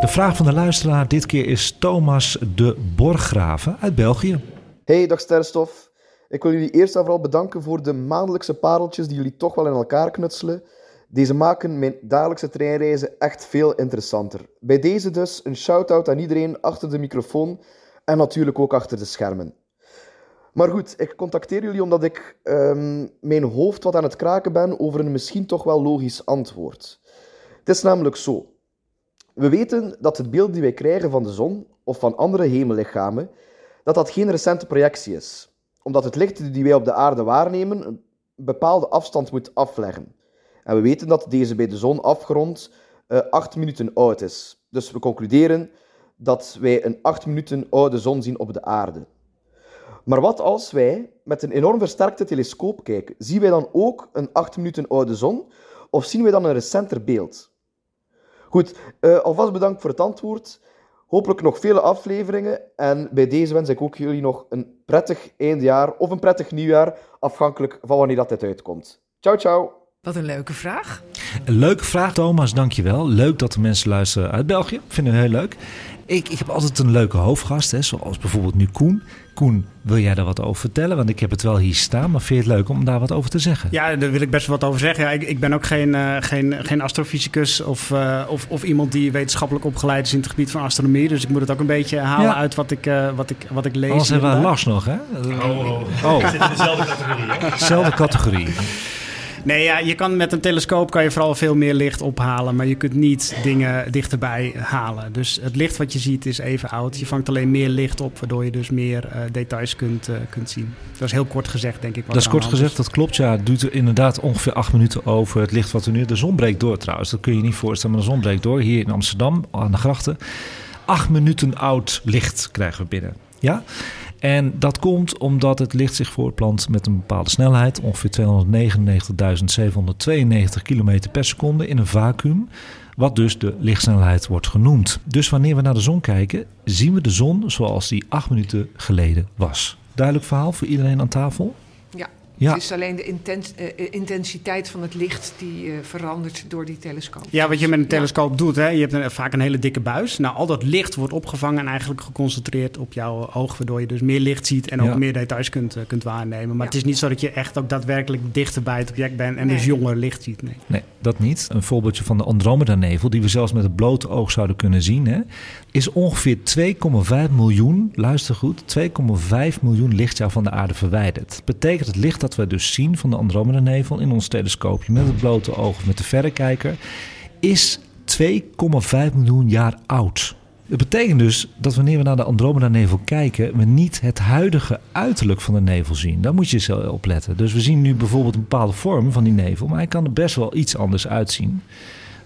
A: De vraag van de luisteraar dit keer is Thomas de Borgraven uit België.
J: Hey, dag Sterrenstof. Ik wil jullie eerst en vooral bedanken voor de maandelijkse pareltjes die jullie toch wel in elkaar knutselen. Deze maken mijn dagelijkse treinreizen echt veel interessanter. Bij deze dus een shout-out aan iedereen achter de microfoon en natuurlijk ook achter de schermen. Maar goed, ik contacteer jullie omdat ik um, mijn hoofd wat aan het kraken ben over een misschien toch wel logisch antwoord. Het is namelijk zo. We weten dat het beeld die wij krijgen van de zon of van andere hemellichamen, dat dat geen recente projectie is omdat het licht die wij op de aarde waarnemen een bepaalde afstand moet afleggen. En we weten dat deze bij de zon afgerond uh, 8 minuten oud is. Dus we concluderen dat wij een 8 minuten oude zon zien op de aarde. Maar wat als wij met een enorm versterkte telescoop kijken? Zien wij dan ook een 8 minuten oude zon of zien wij dan een recenter beeld? Goed, uh, alvast bedankt voor het antwoord. Hopelijk nog vele afleveringen. En bij deze wens ik ook jullie nog een prettig eindjaar of een prettig nieuwjaar, afhankelijk van wanneer dat dit uitkomt. Ciao, ciao.
B: Wat een leuke vraag.
A: Een leuke vraag, Thomas. Dankjewel. Leuk dat de mensen luisteren uit België. Vinden we heel leuk. Ik, ik heb altijd een leuke hoofdgast, hè, zoals bijvoorbeeld nu Koen. Koen, wil jij daar wat over vertellen? Want ik heb het wel hier staan, maar vind je het leuk om daar wat over te zeggen?
F: Ja, daar wil ik best wat over zeggen. Ja, ik, ik ben ook geen, uh, geen, geen astrofysicus of, uh, of, of iemand die wetenschappelijk opgeleid is in het gebied van astronomie. Dus ik moet het ook een beetje halen ja. uit wat ik, uh, wat, ik, wat ik lees.
A: Anders hebben we Lars nog, hè?
H: Oh, oh. oh. zit in dezelfde categorie, hè?
A: Categorie.
F: Nee, ja, je kan met een telescoop kan je vooral veel meer licht ophalen, maar je kunt niet dingen dichterbij halen. Dus het licht wat je ziet is even oud. Je vangt alleen meer licht op, waardoor je dus meer uh, details kunt, uh, kunt zien. Dat is heel kort gezegd, denk ik.
A: Dat is kort gezegd, dat klopt. Ja, het duurt er inderdaad ongeveer acht minuten over het licht wat er nu... De zon breekt door trouwens, dat kun je niet voorstellen, maar de zon breekt door. Hier in Amsterdam, aan de grachten. Acht minuten oud licht krijgen we binnen. Ja? En dat komt omdat het licht zich voortplant met een bepaalde snelheid, ongeveer 299.792 km per seconde in een vacuüm, wat dus de lichtsnelheid wordt genoemd. Dus wanneer we naar de zon kijken, zien we de zon zoals die acht minuten geleden was. Duidelijk verhaal voor iedereen aan tafel?
B: Ja. Het is alleen de intens- eh, intensiteit van het licht die eh, verandert door die telescoop.
F: Ja, wat je met een telescoop doet, hè, je hebt een, vaak een hele dikke buis. Nou, al dat licht wordt opgevangen en eigenlijk geconcentreerd op jouw oog, waardoor je dus meer licht ziet en ook
A: Ja.
F: meer details kunt, eh, kunt waarnemen. Maar het is niet zo dat je echt ook daadwerkelijk dichter bij het object bent en
B: Nee.
F: dus jonger licht ziet. Nee.
A: Nee, dat niet. Een voorbeeldje van de Andromeda-nevel, die we zelfs met het blote oog zouden kunnen zien, hè, is ongeveer 2,5 miljoen, luister goed, 2,5 miljoen lichtjaar van de aarde verwijderd. Dat betekent het licht dat we dus zien van de Andromeda-nevel in ons telescoopje met het blote oog of met de verrekijker, is 2,5 miljoen jaar oud. Het betekent dus dat wanneer we naar de Andromeda-nevel kijken, we niet het huidige uiterlijk van de nevel zien. Daar moet je zo op letten. Dus we zien nu bijvoorbeeld een bepaalde vorm van die nevel, maar hij kan er best wel iets anders uitzien.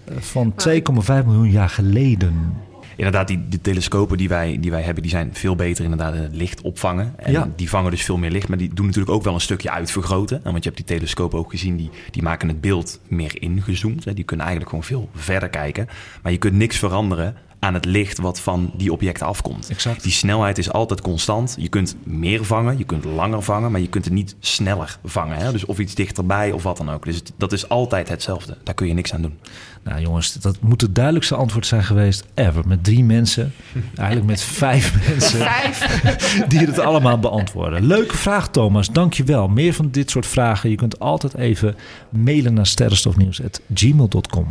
A: Eh, Van 2,5 miljoen jaar geleden.
E: Inderdaad, die, die telescopen die wij, die wij hebben, die zijn veel beter inderdaad in het licht opvangen. En
A: Ja.
E: die vangen dus veel meer licht, maar die doen natuurlijk ook wel een stukje uitvergroten. En Want je hebt die telescopen ook gezien, die, die maken het beeld meer ingezoomd. Hè. Die kunnen eigenlijk gewoon veel verder kijken. Maar je kunt niks veranderen aan het licht wat van die objecten afkomt.
A: Exact.
E: Die snelheid is altijd constant. Je kunt meer vangen, je kunt langer vangen, maar je kunt het niet sneller vangen. Hè? Dus of iets dichterbij of wat dan ook. Dus het- dat is altijd hetzelfde. Daar kun je niks aan doen.
A: Nou jongens, dat moet het duidelijkste antwoord zijn geweest ever. Met drie mensen, eigenlijk met vijf mensen, die het allemaal beantwoorden. Leuke vraag Thomas, dankjewel. Meer van dit soort vragen, je kunt altijd even mailen naar sterrenstofnieuws.gmail.com.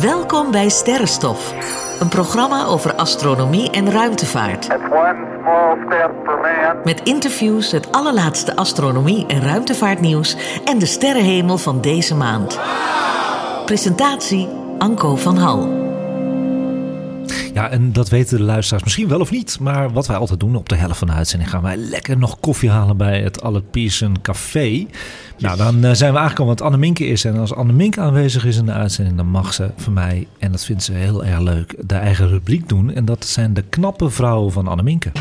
C: Welkom bij Sterrenstof, een programma over astronomie en ruimtevaart. Met interviews, het allerlaatste astronomie en ruimtevaartnieuws en de sterrenhemel van deze maand. Presentatie Anko van Hal.
A: Ja, en dat weten de luisteraars misschien wel of niet. Maar wat wij altijd doen, op de helft van de uitzending gaan wij lekker nog koffie halen bij het Albert Pierson Café. Nou, dan eh, zijn we aangekomen wat Anneminke is. En als Anneminke aanwezig is in de uitzending, dan mag ze van mij, en dat vindt ze heel erg leuk, de eigen rubriek doen. En dat zijn de knappe vrouwen van Anneminke.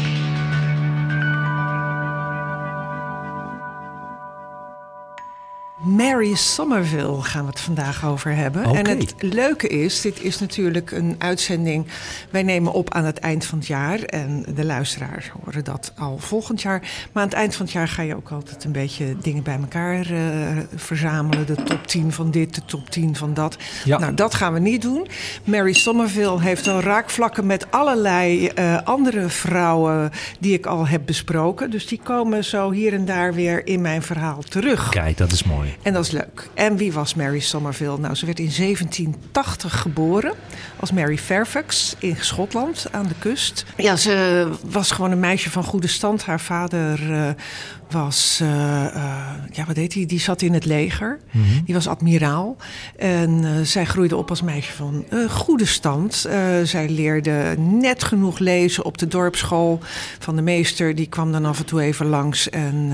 B: Mary Somerville gaan we het vandaag over hebben. En het leuke is, dit is natuurlijk een uitzending... wij nemen op aan het eind van het jaar... en de luisteraars horen dat al volgend jaar. Maar aan het eind van het jaar ga je ook altijd een beetje dingen bij elkaar eh, verzamelen. De top 10 van dit, de top 10 van dat.
A: Ja.
B: Nou, dat gaan we niet doen. Mary Somerville heeft al raakvlakken met allerlei eh, andere vrouwen... die ik al heb besproken. Dus die komen zo hier en daar weer in mijn verhaal terug.
A: Kijk, dat is mooi.
B: En dat is leuk. En wie was Mary Somerville? Nou, ze werd in 1780 geboren als Mary Fairfax in Schotland aan de kust. Ja, ze was gewoon een meisje van goede stand. Haar vader eh, was, eh, ja, wat deed hij? Die zat in het leger. Die was admiraal. En eh, zij groeide op als meisje van goede stand. Zij leerde net genoeg lezen op de dorpsschool van de meester. Die kwam dan af en toe even langs. En,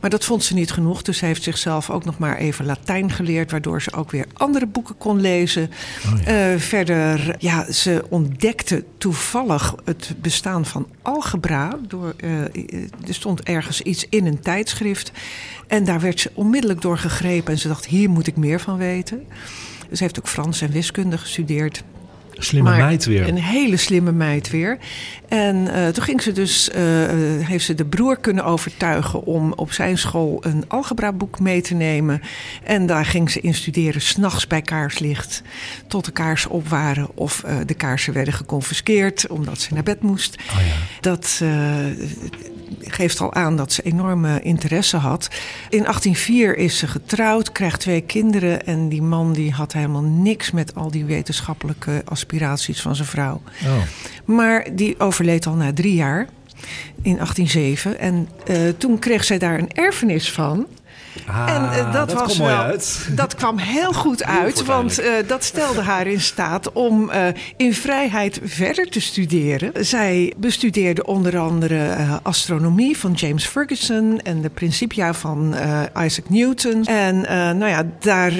B: maar dat vond ze niet genoeg. Dus ze heeft zichzelf ook nog maar even Latijn geleerd. Waardoor ze ook weer andere boeken kon lezen. Eh, verder, ja, ze ontdekte toevallig het bestaan van algebra. Door, er stond ergens iets in een tijdschrift. En daar werd ze onmiddellijk door gegrepen. En ze dacht, hier moet ik meer van weten. Ze heeft ook Frans en wiskunde gestudeerd.
A: Slimme
B: Maar
A: meid weer.
B: Een hele slimme meid weer. En eh, toen ging ze dus, eh, heeft ze de broer kunnen overtuigen om op zijn school een algebraboek mee te nemen. En daar ging ze in studeren, s'nachts bij kaarslicht, tot de kaarsen op waren of eh, de kaarsen werden geconfiskeerd omdat ze naar bed moest.
A: Oh ja.
B: Dat geeft al aan dat ze enorme interesse had. In 1804 is ze getrouwd, krijgt twee kinderen. En die man die had helemaal niks met al die wetenschappelijke van zijn vrouw.
A: Oh.
B: Maar die overleed al na drie jaar, in 1807. En eh, toen kreeg zij daar een erfenis van.
A: Ah,
B: en eh, dat, was wel,
A: uit.
B: dat kwam heel goed uit, want eh, dat stelde haar in staat om eh, in vrijheid verder te studeren. Zij bestudeerde onder andere astronomie van James Ferguson en de Principia van Isaac Newton. En nou ja, daar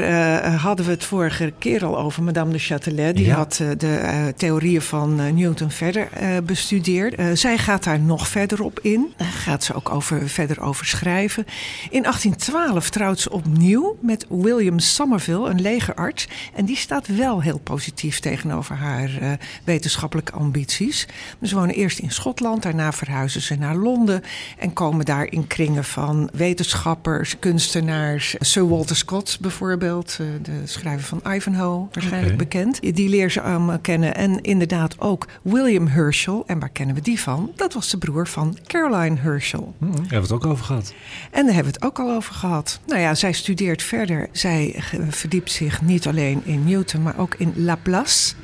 B: hadden we het vorige keer al over. Madame de Châtelet, die
A: Ja.
B: had de theorieën van Newton verder bestudeerd. Zij gaat daar nog verder op in. Daar gaat ze ook over, verder over schrijven. In 1812 2012 trouwt ze opnieuw met William Somerville, een legerarts. En die staat wel heel positief tegenover haar uh, wetenschappelijke ambities. Ze wonen eerst in Schotland, daarna verhuizen ze naar Londen. En komen daar in kringen van wetenschappers, kunstenaars. Sir Walter Scott bijvoorbeeld, uh, de schrijver van Ivanhoe, waarschijnlijk okay. bekend. Die leert ze allemaal kennen. En inderdaad ook William Herschel. En waar kennen we die van? Dat was de broer van Caroline Herschel.
A: Hmm, daar hebben we het ook over gehad.
B: En daar hebben we het ook al over gehad. Nou ja, zij studeert verder. Zij verdiept zich niet alleen in Newton, maar ook in Laplace.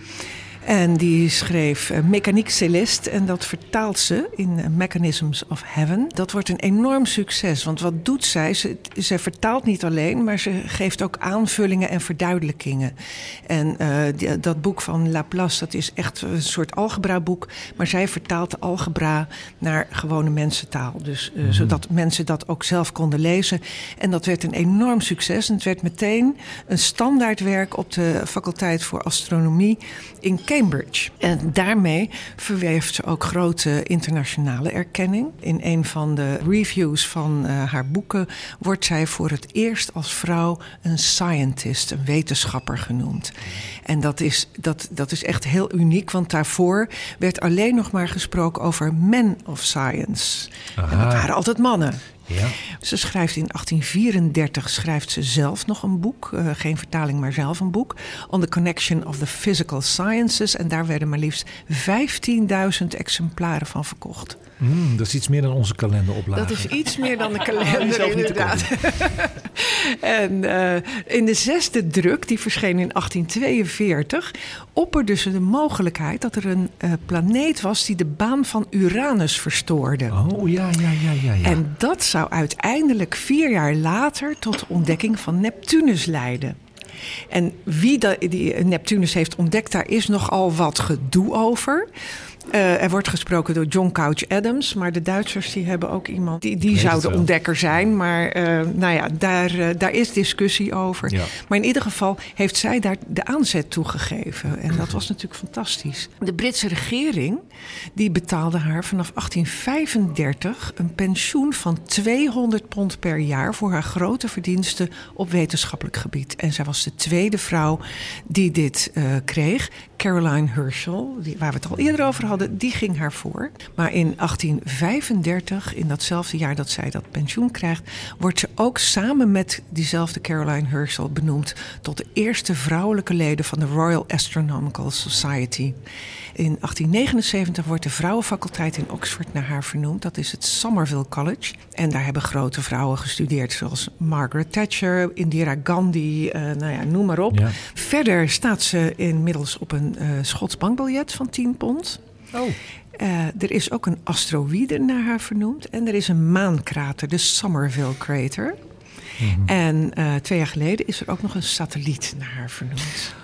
B: En die schreef uh, Mechanique Celeste en dat vertaalt ze in uh, Mechanisms of Heaven. Dat wordt een enorm succes, want wat doet zij? Ze, ze vertaalt niet alleen, maar ze geeft ook aanvullingen en verduidelijkingen. En uh, die, dat boek van Laplace, dat is echt een soort algebra-boek, maar zij vertaalt de algebra naar gewone mensentaal. Dus mm -hmm. zodat mensen dat ook zelf konden lezen. En dat werd een enorm succes en het werd meteen een standaardwerk op de faculteit voor astronomie in Cambridge. En daarmee verweeft ze ook grote internationale erkenning. In een van de reviews van uh, haar boeken wordt zij voor het eerst als vrouw een scientist, een wetenschapper genoemd. En dat is, dat, dat is echt heel uniek, want daarvoor werd alleen nog maar gesproken over men of science. Aha. En dat waren altijd mannen. Ze schrijft in 1834 schrijft ze zelf nog een boek, uh, geen vertaling, maar zelf een boek, On the Connection of the Physical Sciences. En daar werden maar liefst 15.000 exemplaren van verkocht.
A: Mm, dat is iets meer dan onze kalenderoplage.
B: Dat is iets meer dan de kalender, inderdaad. en uh, in de zesde druk, die verscheen in 1842, opperde ze de mogelijkheid dat er een uh, planeet was die de baan van Uranus verstoorde.
A: Oh ja, ja, ja, ja. ja.
B: En dat zou uiteindelijk vier jaar later tot de ontdekking van Neptunus leiden. En wie de, die Neptunus heeft ontdekt, daar is nogal wat gedoe over. Uh, er wordt gesproken door John Couch Adams, maar de Duitsers die hebben ook iemand die, die zou de ontdekker zijn. Maar uh, nou ja, daar, uh, daar is discussie over. Ja. Maar in ieder geval heeft zij daar de aanzet toegegeven. En dat was natuurlijk fantastisch. De Britse regering die betaalde haar vanaf 1835 een pensioen van 200 pond per jaar voor haar grote verdiensten op wetenschappelijk gebied. En zij was de tweede vrouw die dit kreeg. Caroline Herschel, die, waar we het al eerder over hadden, die ging haar voor. Maar in 1835, in datzelfde jaar dat zij dat pensioen krijgt, wordt ze ook samen met diezelfde Caroline Herschel benoemd tot de eerste vrouwelijke leden van de Royal Astronomical Society. In 1879 wordt de vrouwenfaculteit in Oxford naar haar vernoemd. Dat is het Somerville College. En daar hebben grote vrouwen gestudeerd, zoals Margaret Thatcher, Indira Gandhi, uh, nou ja, noem maar op. Ja. Verder staat ze inmiddels op een uh, Schots bankbiljet van 10 pond.
A: Oh.
B: Uh, er is ook een asteroïde naar haar vernoemd. En er is een maankrater, de Somerville Crater. Mm -hmm. En uh, twee jaar geleden is er ook nog een satelliet naar haar vernoemd.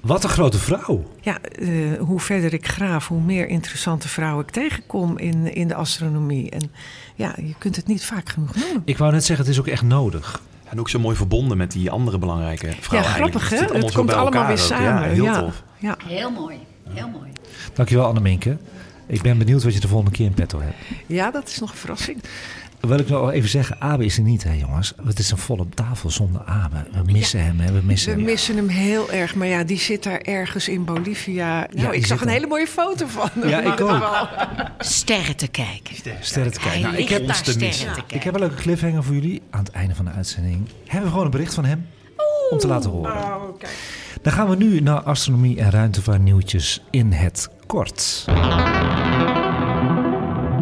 A: Wat een grote vrouw.
B: Ja, uh, hoe verder ik graaf, hoe meer interessante vrouwen ik tegenkom in, in de astronomie. En ja, je kunt het niet vaak genoeg noemen.
A: Ik wou net zeggen, het is ook echt nodig.
E: En ook zo mooi verbonden met die andere belangrijke vrouwen.
B: Ja, grappig hè? Het,
E: het
B: komt allemaal weer samen.
E: Ja, heel
B: ja.
E: tof.
B: Ja.
D: Heel mooi, heel mooi.
A: Dankjewel Anneminke. Ik ben benieuwd wat je de volgende keer in petto hebt.
B: Ja, dat is nog een verrassing.
A: Wil ik nog even zeggen, Abe is er niet, hè jongens. Het is een volle tafel zonder Abe. We missen ja, hem, hè. We missen
B: we
A: hem.
B: missen hem heel erg. Maar ja, die zit daar ergens in Bolivia. Nou, ja, ik zag een hele mooie foto van hem.
A: Ja, ik ook.
D: Sterren te kijken.
A: Sterren, sterren te kijken. Nou, ik, heb,
D: sterren te kijken.
A: ik heb een leuke cliffhanger voor jullie. Aan het einde van de uitzending hebben we gewoon een bericht van hem. Om te laten horen.
B: Oh, kijk.
A: Dan gaan we nu naar astronomie en ruimtevaartnieuwtjes in het kort.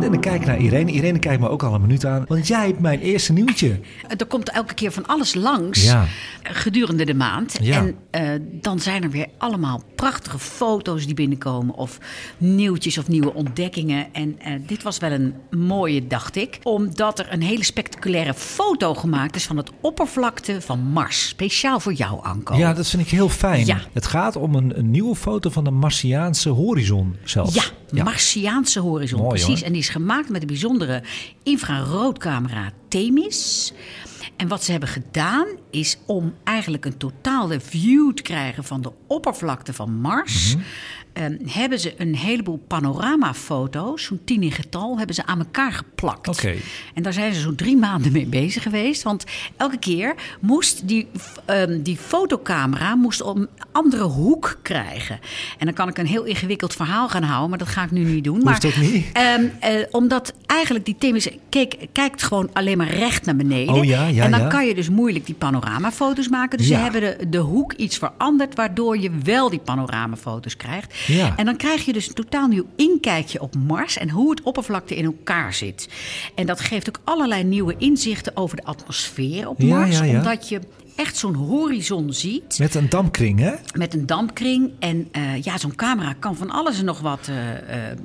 A: En dan kijk ik naar Irene. Irene kijkt me ook al een minuut aan. Want jij hebt mijn eerste nieuwtje.
D: Er komt elke keer van alles langs
A: Ja.
D: gedurende de maand.
A: Ja.
D: En eh, dan zijn er weer allemaal prachtige foto's die binnenkomen. Of nieuwtjes of nieuwe ontdekkingen. En eh, dit was wel een mooie, dacht ik. Omdat er een hele spectaculaire foto gemaakt is van het oppervlakte van Mars. Speciaal voor jou, Anko.
A: Ja, dat vind ik heel fijn.
D: Ja.
A: Het gaat om een, een nieuwe foto van de Martiaanse horizon zelfs.
D: Ja, Martiaanse horizon,
A: Mooi,
D: precies.
A: hoor.
D: En die is gemaakt met de bijzondere infraroodcamera Themis. En wat ze hebben gedaan is om eigenlijk een totale view te krijgen van de oppervlakte van Mars.
A: Mhm.
D: ehm, hebben ze een heleboel panoramafoto's, zo'n tien in getal, hebben ze aan elkaar geplakt.
A: Oké.
D: En daar zijn ze zo'n drie maanden mee bezig geweest. Want elke keer moest die, ehm, die fotocamera moest op een andere hoek krijgen. En dan kan ik een heel ingewikkeld verhaal gaan houden, maar dat ga ik nu niet doen. Maar,
A: ook niet.
D: ehm, eh, omdat eigenlijk die Themis keek, kijkt gewoon alleen maar recht naar beneden.
A: Oh ja, ja,
D: en dan
A: ja.
D: kan je dus moeilijk die panoramafoto's maken. Dus
A: Ja.
D: ze hebben de, de hoek iets veranderd, waardoor je wel die panoramafoto's krijgt. En dan krijg je dus een totaal nieuw inkijkje op Mars en hoe het oppervlakte in elkaar zit. En dat geeft ook allerlei nieuwe inzichten over de atmosfeer op Mars. Omdat je echt zo'n horizon ziet
A: Met een dampkring, hè?
D: met een dampkring. En eh, ja, zo'n camera kan van alles en nog wat eh, eh,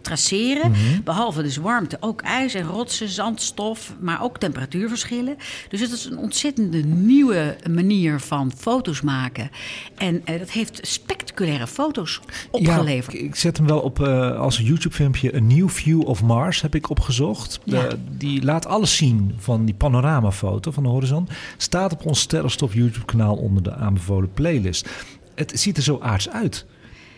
D: traceren.
A: Mhm.
D: Behalve dus warmte, ook ijs en rotsen, zandstof, maar ook temperatuurverschillen. Dus het is een ontzettende nieuwe manier van foto's maken. En dat heeft spectaculaire foto's opgeleverd.
A: Ja, ik, ik zet hem wel op als een YouTube-filmpje. Een New View of Mars heb ik opgezocht.
D: Ja.
A: Die laat alles zien van die panoramafoto van de horizon. Staat op ons Sterrenstof YouTube-kanaal onder de aanbevolen playlist. Het ziet er zo aards uit.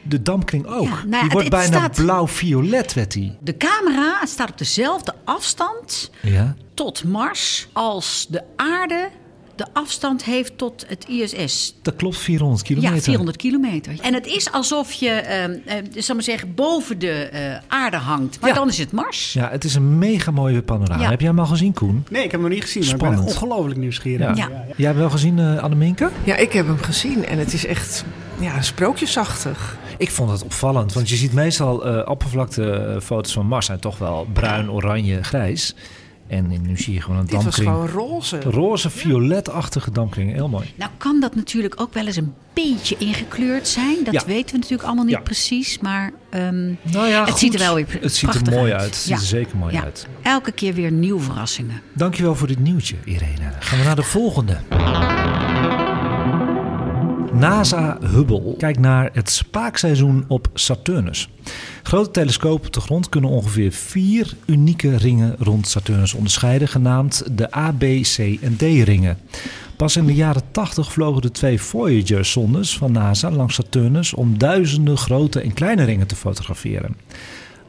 A: De dampkring ook.
D: Ja, nou,
A: die
D: het-
A: wordt
D: het
A: bijna blauw-violet, werd die.
D: De camera staat op dezelfde afstand
A: Ja.
D: tot Mars als de aarde de afstand heeft tot het ISS.
A: Dat klopt, 400 kilometer.
D: Ja, 400 kilometer. En het is alsof je, ehm eh, zal maar zeggen, boven de eh, aarde hangt. Maar
A: Ja.
D: dan is het Mars.
A: Ja, het is een mega mooie panorama.
D: Ja.
A: Heb jij hem al gezien, Koen?
F: Nee, ik heb hem nog niet gezien, maar ik
A: Spannend.
F: ben ongelooflijk nieuwsgierig.
A: Ja. Jij hebt hem wel gezien, eh Anneminke?
B: Ja, ik heb hem gezien en het is echt ja, sprookjesachtig.
A: Ik vond het opvallend, want je ziet meestal eh oppervlaktefoto's van Mars zijn toch wel bruin, oranje, grijs. En nu zie je gewoon een
B: Dit was
A: dampkring.
B: gewoon roze.
A: Roze, violetachtige dampkring. Heel mooi.
D: Nou kan dat natuurlijk ook wel eens een beetje ingekleurd zijn. Dat
A: Ja.
D: weten we natuurlijk allemaal niet
A: Ja.
D: precies. Maar ehm,
A: Nou ja,
D: het
A: goed.
D: ziet er wel weer
A: Het ziet er
D: prachtig
A: mooi uit. Het ziet er zeker mooi
D: Ja.
A: uit.
D: Elke keer weer nieuwe verrassingen.
A: Dankjewel voor dit nieuwtje, Irene. Gaan we naar de volgende. NASA Hubble kijkt naar het spaakseizoen op Saturnus. Grote telescopen op de grond kunnen ongeveer vier unieke ringen rond Saturnus onderscheiden, genaamd de A, B, C en D-ringen. Pas in de jaren 80 vlogen de twee Voyager-zondes van NASA langs Saturnus om duizenden grote en kleine ringen te fotograferen.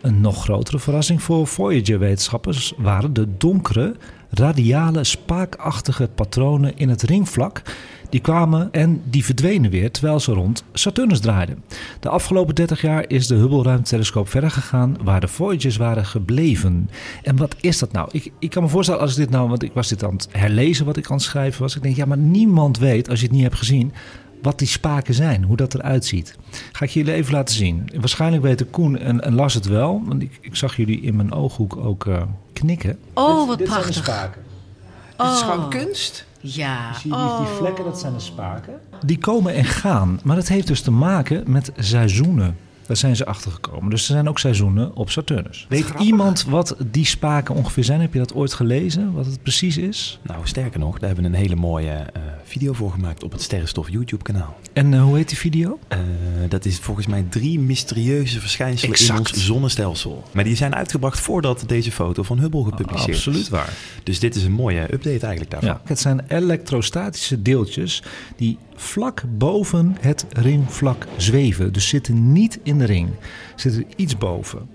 A: Een nog grotere verrassing voor Voyager-wetenschappers waren de donkere, radiale, spaakachtige patronen in het ringvlak. Die kwamen en die verdwenen weer terwijl ze rond Saturnus draaiden. De afgelopen 30 jaar is de Hubble-ruimtelescoop verder gegaan waar de Voyagers waren gebleven. En wat is dat nou? Ik, ik kan me voorstellen als ik dit nou, want ik was dit aan het herlezen wat ik aan het schrijven was. Ik denk, ja, maar niemand weet, als je het niet hebt gezien, wat die spaken zijn, hoe dat eruit ziet. Ga ik jullie even laten zien. Waarschijnlijk weten Koen en, en Lars het wel, want ik, ik zag jullie in mijn ooghoek ook eh, knikken.
D: Oh, wat
A: dit zijn de
D: prachtig.
A: spaken.
B: Het is
D: Oh.
B: gewoon kunst.
D: Ja.
A: Zie je
D: oh.
A: die, die vlekken, dat zijn de spaken. Die komen en gaan, maar dat heeft dus te maken met seizoenen. Daar zijn ze achter gekomen. Dus er zijn ook seizoenen op Saturnus. Weet iemand wat die spaken ongeveer zijn? Heb je dat ooit gelezen? Wat het precies is?
E: Nou, sterker nog, daar hebben we een hele mooie eh, video voor gemaakt op het Sterrenstof YouTube-kanaal.
A: En eh, hoe heet die video?
E: Eh, dat is volgens mij drie mysterieuze verschijnselen
A: Exact.
E: in ons zonnestelsel. Maar die zijn uitgebracht voordat deze foto van Hubble gepubliceerd is.
A: Absoluut waar.
E: Dus dit is een mooie update eigenlijk daarvan.
A: Ja, het zijn elektrostatische deeltjes die vlak boven het ringvlak zweven. Dus zitten niet in de ring, zitten iets boven.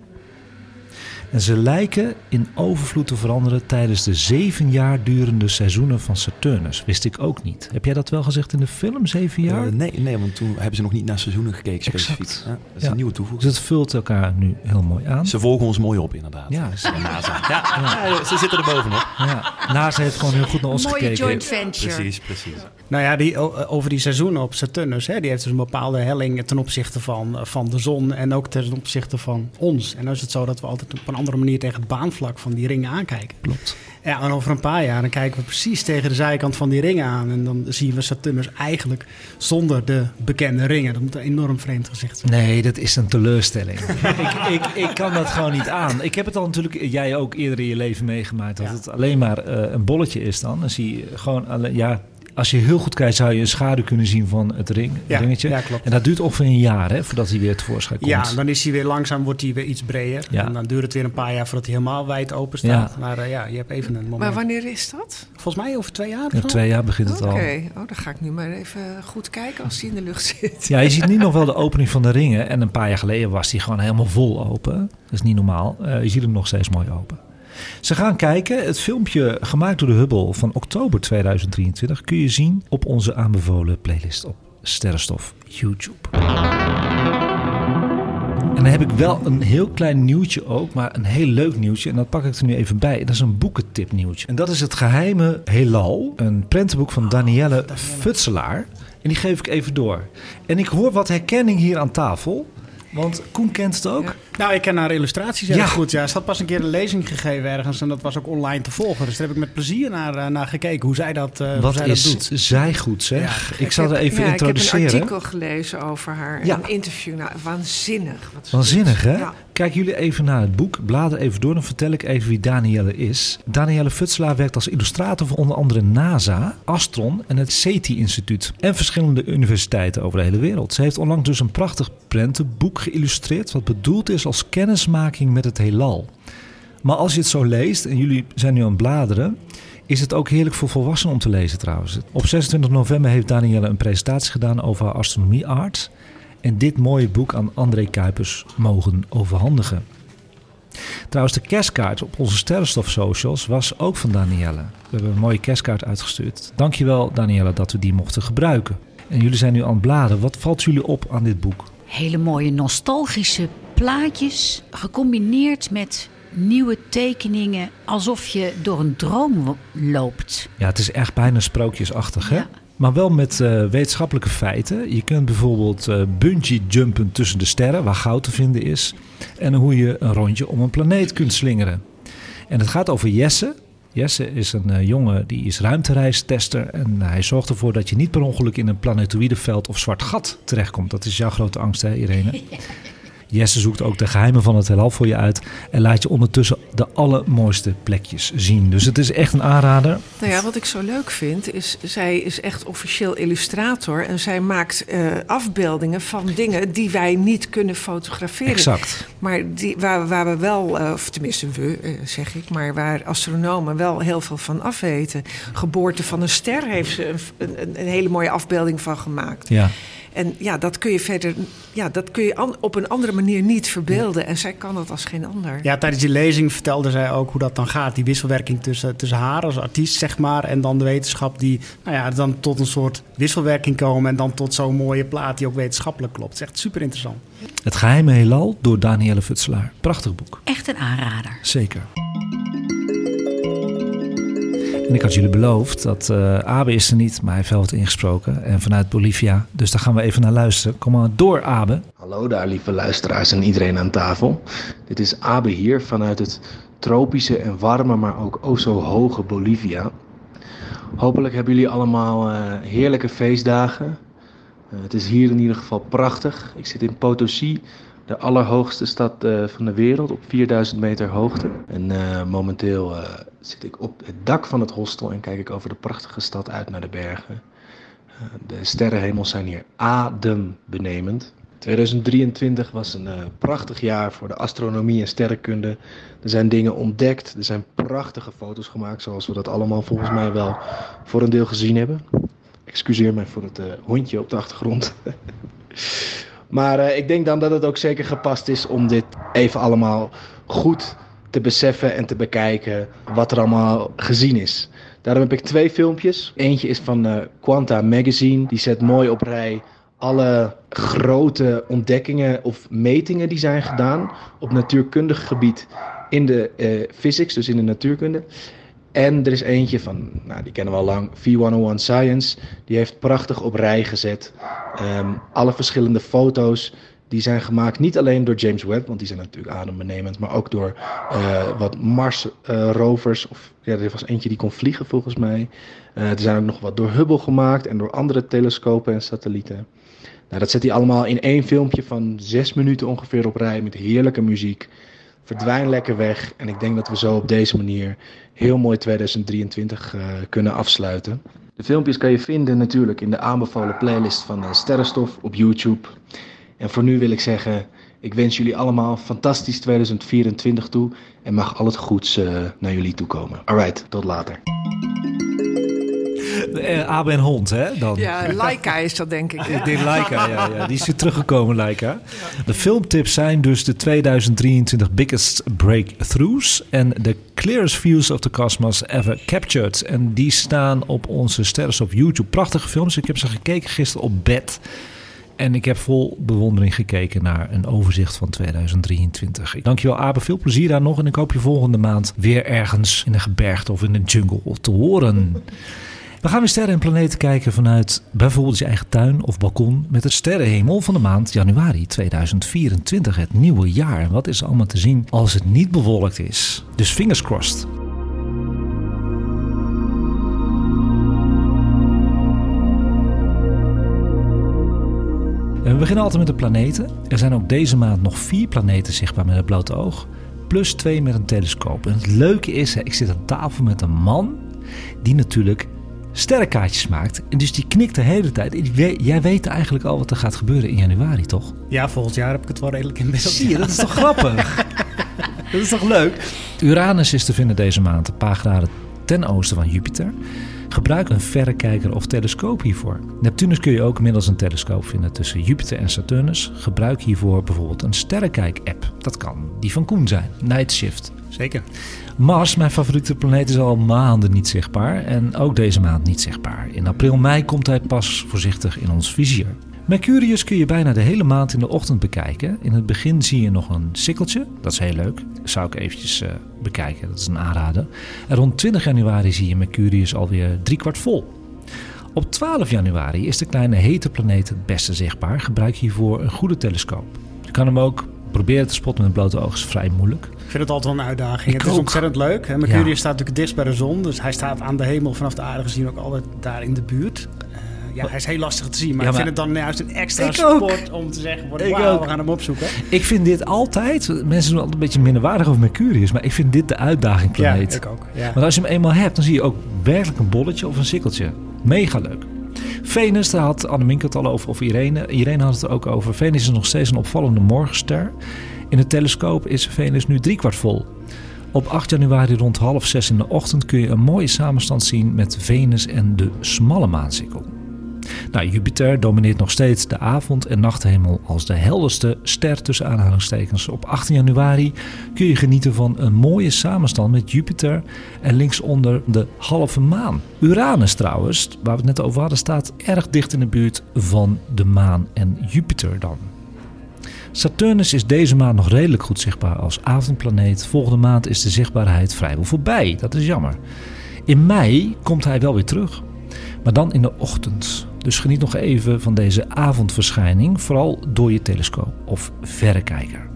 A: En ze lijken in overvloed te veranderen tijdens de zeven jaar durende seizoenen van Saturnus. Wist ik ook niet. Heb jij dat wel gezegd in de film, zeven jaar?
E: Eh, nee, nee, want toen hebben ze nog niet naar seizoenen gekeken specifiek.
A: Exact.
E: Ja, dat is
A: Ja.
E: een nieuwe toevoeging.
A: Dus het vult elkaar nu heel mooi aan.
E: Ze volgen ons mooi op inderdaad.
A: Ja, ze-
E: NASA. Ja, ja, ze zitten er bovenop.
A: Ja, NASA heeft gewoon heel goed naar ons
D: Mooie
A: gekeken.
D: joint venture.
E: Precies, precies.
F: Nou ja, die, over die seizoenen op Saturnus, hè, die heeft dus een bepaalde helling ten opzichte van, van de zon en ook ten opzichte van ons. En dan is het zo dat we altijd op een andere manier tegen het baanvlak van die ringen aankijken.
A: Klopt.
F: Ja, en over een paar jaar dan kijken we precies tegen de zijkant van die ringen aan. En dan zien we Saturnus eigenlijk zonder de bekende ringen. Dat moet een enorm vreemd gezicht zijn.
A: Nee, dat is een teleurstelling. ik, ik, ik kan dat gewoon niet aan. Ik heb het al natuurlijk, jij ook eerder in je leven meegemaakt, dat
F: Ja.
A: het alleen maar eh, een bolletje is dan. Dan zie je gewoon, alle, ja, als je heel goed kijkt, zou je een schaduw kunnen zien van het, ring,
F: Ja,
A: ringetje.
F: ja, klopt.
A: En dat duurt ongeveer een jaar, hè, voordat hij weer tevoorschijn komt.
F: Ja, dan is hij weer langzaam, wordt hij weer iets breder.
A: Ja.
F: En dan duurt het weer een paar jaar voordat hij helemaal wijd open staat.
A: Ja.
F: Maar eh, ja, je hebt even een moment.
B: Maar wanneer is dat?
F: Volgens mij over twee jaar. of
A: In
F: zo?
A: twee jaar begint het
B: Oké,
A: al.
B: oh, dan ga ik nu maar even goed kijken als hij in de lucht zit.
A: Ja, je ziet nu nog wel de opening van de ringen. En een paar jaar geleden was die gewoon helemaal vol open. Dat is niet normaal. Eh, je ziet hem nog steeds mooi open. Ze gaan kijken. Het filmpje gemaakt door de Hubble van oktober 2023 kun je zien op onze aanbevolen playlist op Sterrenstof YouTube. En dan heb ik wel een heel klein nieuwtje ook, maar een heel leuk nieuwtje. En dat pak ik er nu even bij. Dat is een boekentip nieuwtje. En dat is het geheime heelal. Een prentenboek van Danielle Futselaar. En die geef ik even door. En ik hoor wat herkenning hier aan tafel. Want Koen kent het ook.
F: Nou, ik ken haar illustraties heel
A: Ja.
F: goed. Ja, ze had pas een keer een lezing gegeven ergens en dat was ook online te volgen. Dus daar heb ik met plezier naar, eh, naar gekeken hoe zij dat, eh hoe
A: Wat
F: zij dat
A: is
F: doet.
A: zij goed zeg. ik zal er even
B: ja,
A: introduceren.
B: Ik heb een artikel gelezen over haar.
A: Ja.
B: Een interview. Nou, waanzinnig. Wat
A: Waanzinnig, hè?
B: Ja.
A: Kijk jullie even naar het boek. Blader even door, dan vertel ik even wie Danielle is. Danielle Futselaar werkt als illustrator voor onder andere NASA, Astron en het SETI-instituut. En verschillende universiteiten over de hele wereld. Ze heeft onlangs dus een prachtig prentenboek geïllustreerd... wat bedoeld is als kennismaking met het heelal. Maar als je het zo leest, en jullie zijn nu aan het bladeren... is het ook heerlijk voor volwassenen om te lezen trouwens. Op 26 november heeft Danielle een presentatie gedaan over astronomie art... en dit mooie boek aan André Kuipers mogen overhandigen. Trouwens, de kerstkaart op onze Sterrenstof socials was ook van Danielle. We hebben een mooie kerstkaart uitgestuurd. Dankjewel Danielle dat we die mochten gebruiken. En jullie zijn nu aan het bladeren. Wat valt jullie op aan dit boek?
D: Hele mooie nostalgische plaatjes, gecombineerd met nieuwe tekeningen, alsof je door een droom loopt.
A: Ja, het is echt bijna sprookjesachtig, hè? Maar wel met eh, wetenschappelijke feiten. Je kunt bijvoorbeeld eh bungee jumpen tussen de sterren, waar goud te vinden is. En hoe je een rondje om een planeet kunt slingeren. En het gaat over Jesse. Jesse is een eh, jongen die is ruimtereistester. En hij zorgt ervoor dat je niet per ongeluk in een planetoïdeveld of zwart gat terechtkomt. Dat is jouw grote angst, hè, Irene? Jesse zoekt ook de geheimen van het heelal voor je uit. En laat je ondertussen de allermooiste plekjes zien. Dus het is echt een aanrader.
B: Nou ja, wat ik zo leuk vind, is zij is echt officieel illustrator. En zij maakt eh, afbeeldingen van dingen die wij niet kunnen fotograferen.
A: Exact.
B: Maar die, waar, waar we wel, eh, of tenminste we, eh, zeg ik, maar waar astronomen wel heel veel van afweten. Geboorte van een ster heeft ze een, een, een hele mooie afbeelding van gemaakt.
A: Ja.
B: En ja, dat kun je verder, ja, dat kun je op een andere manier niet verbeelden. En zij kan dat als geen ander.
F: Ja, tijdens die lezing vertelde zij ook hoe dat dan gaat. Die wisselwerking tussen, tussen haar als artiest, zeg maar, en dan de wetenschap die nou ja, dan tot een soort wisselwerking komen en dan tot zo'n mooie plaat die ook wetenschappelijk klopt. Het is echt super interessant.
A: Het geheime heelal door Danielle Futselaar. Prachtig boek.
D: Echt een aanrader.
A: Zeker. En ik had jullie beloofd dat eh Abe is er niet, maar hij heeft wel wat ingesproken. En vanuit Bolivia. Dus daar gaan we even naar luisteren. Kom maar door, Abe.
K: Hallo daar, lieve luisteraars en iedereen aan tafel. Dit is Abe hier vanuit het tropische en warme, maar ook o zo hoge Bolivia. Hopelijk hebben jullie allemaal eh, heerlijke feestdagen. Eh, het is hier in ieder geval prachtig. Ik zit in Potosi, de allerhoogste stad eh, van de wereld, op 4000 meter hoogte. En eh, momenteel eh, zit ik op het dak van het hostel en kijk ik over de prachtige stad uit naar de bergen. De sterrenhemels zijn hier adembenemend. 2023 was een prachtig jaar voor de astronomie en sterrenkunde. Er zijn dingen ontdekt, er zijn prachtige foto's gemaakt, zoals we dat allemaal volgens mij wel voor een deel gezien hebben. Excuseer mij voor het hondje op de achtergrond. maar eh, ik denk dan dat het ook zeker gepast is om dit even allemaal goed te beseffen en te bekijken wat er allemaal gezien is. Daarom heb ik twee filmpjes. Eentje is van eh, Quanta Magazine. Die zet mooi op rij alle grote ontdekkingen of metingen die zijn gedaan op natuurkundig gebied in de eh, physics, dus in de natuurkunde. En er is eentje van, nou, die kennen we al lang, V101 Science. Die heeft prachtig op rij gezet ehm, alle verschillende foto's die zijn gemaakt. Niet alleen door James Webb, want die zijn natuurlijk adembenemend, maar ook door eh, wat Mars-rovers. of ja, er was eentje die kon vliegen volgens mij. Eh, er zijn ook nog wat door Hubble gemaakt en door andere telescopen en satellieten. Nou, dat zet hij allemaal in één filmpje van zes minuten ongeveer op rij met heerlijke muziek. verdwijn lekker weg. En ik denk dat we zo op deze manier heel mooi 2023 uh, kunnen afsluiten. De filmpjes kan je vinden natuurlijk in de aanbevolen playlist van Sterrenstof op YouTube. En voor nu wil ik zeggen, ik wens jullie allemaal fantastisch 2024 toe. En mag al het goeds uh, naar jullie toe komen. Alright, tot later.
A: Uh, Abe en Hond, hè? Dan.
B: Ja, Laika is dat, denk ik.
A: Ik denk Laika, ja, ja. Die is weer teruggekomen, Laika. De filmtips zijn dus de 2023 biggest breakthroughs... en the clearest views of the cosmos ever captured. En die staan op onze sterren op YouTube. Prachtige films. Ik heb ze gekeken gisteren op bed... En ik heb vol bewondering gekeken naar een overzicht van 2023. Ik dank je wel, Abe. Veel plezier daar nog. En ik hoop je volgende maand weer ergens in een gebergte of in een jungle te horen. We gaan weer sterren en planeten kijken vanuit bijvoorbeeld je eigen tuin of balkon met de sterrenhemel van de maand januari 2024, het nieuwe jaar. En wat is er allemaal te zien als het niet bewolkt is? Dus fingers crossed. We beginnen altijd met de planeten. Er zijn ook deze maand nog vier planeten zichtbaar met het blote oog. Plus twee met een telescoop. En het leuke is, ik zit aan tafel met een man die natuurlijk sterrenkaartjes maakt. En dus die knikt de hele tijd. Jij weet eigenlijk al wat er gaat gebeuren in januari, toch?
F: Ja, volgend jaar heb ik het wel redelijk in beeld.
A: Zie je, dat is toch grappig? dat is toch leuk? Uranus is te vinden deze maand een paar graden ten oosten van Jupiter. Gebruik een verrekijker of telescoop hiervoor. Neptunus kun je ook middels een telescoop vinden tussen Jupiter en Saturnus. Gebruik hiervoor bijvoorbeeld een sterrenkijk-app. Dat kan die van Koen zijn, Night Shift.
F: Zeker.
A: Mars, mijn favoriete planeet, is al maanden niet zichtbaar en ook deze maand niet zichtbaar. In april, mei komt hij pas voorzichtig in ons vizier. Mercurius kun je bijna de hele maand in de ochtend bekijken. In het begin zie je nog een sikkeltje, dat is heel leuk. Dat zou ik eventjes uh, bekijken, dat is een aanrader. En rond 20 januari zie je Mercurius alweer driekwart vol. Op 12 januari is de kleine hete planeet het beste zichtbaar. Gebruik hiervoor een goede telescoop. Je kan hem ook proberen te spotten met blote oog, is vrij moeilijk.
F: Ik vind het altijd wel een uitdaging.
A: Ik
F: het is ontzettend leuk. Hè? Mercurius ja. staat natuurlijk dichtst bij de zon, dus hij staat aan de hemel vanaf de aarde gezien ook altijd daar in de buurt. Uh, ja, hij is heel lastig te zien, maar,
A: Ja,
F: ik vind het dan juist een extra sport om te zeggen: wauw, we gaan hem opzoeken.
A: Ik vind dit altijd, mensen doen altijd een beetje minderwaardig over Mercurius, maar ik vind dit de uitdaging planeet.
F: Ja, ik ook. Ja.
A: Want als je hem eenmaal hebt, dan zie je ook werkelijk een bolletje of een sikkeltje. Mega leuk. Venus, daar had Annemink het al over, of Irene. Irene had het er ook over. Venus is nog steeds een opvallende morgenster. In het telescoop is Venus nu driekwart vol. Op 8 januari rond half zes in de ochtend kun je een mooie samenstand zien met Venus en de smalle maansikkel. Nou, Jupiter domineert nog steeds de avond- en nachthemel als de helderste ster tussen aanhalingstekens. Op 18 januari kun je genieten van een mooie samenstand met Jupiter en linksonder de halve maan. Uranus trouwens, waar we het net over hadden, staat erg dicht in de buurt van de maan en Jupiter dan. Saturnus is deze maand nog redelijk goed zichtbaar als avondplaneet. Volgende maand is de zichtbaarheid vrijwel voorbij. Dat is jammer. In mei komt hij wel weer terug, maar dan in de ochtend. Dus geniet nog even van deze avondverschijning, vooral door je telescoop of verrekijker.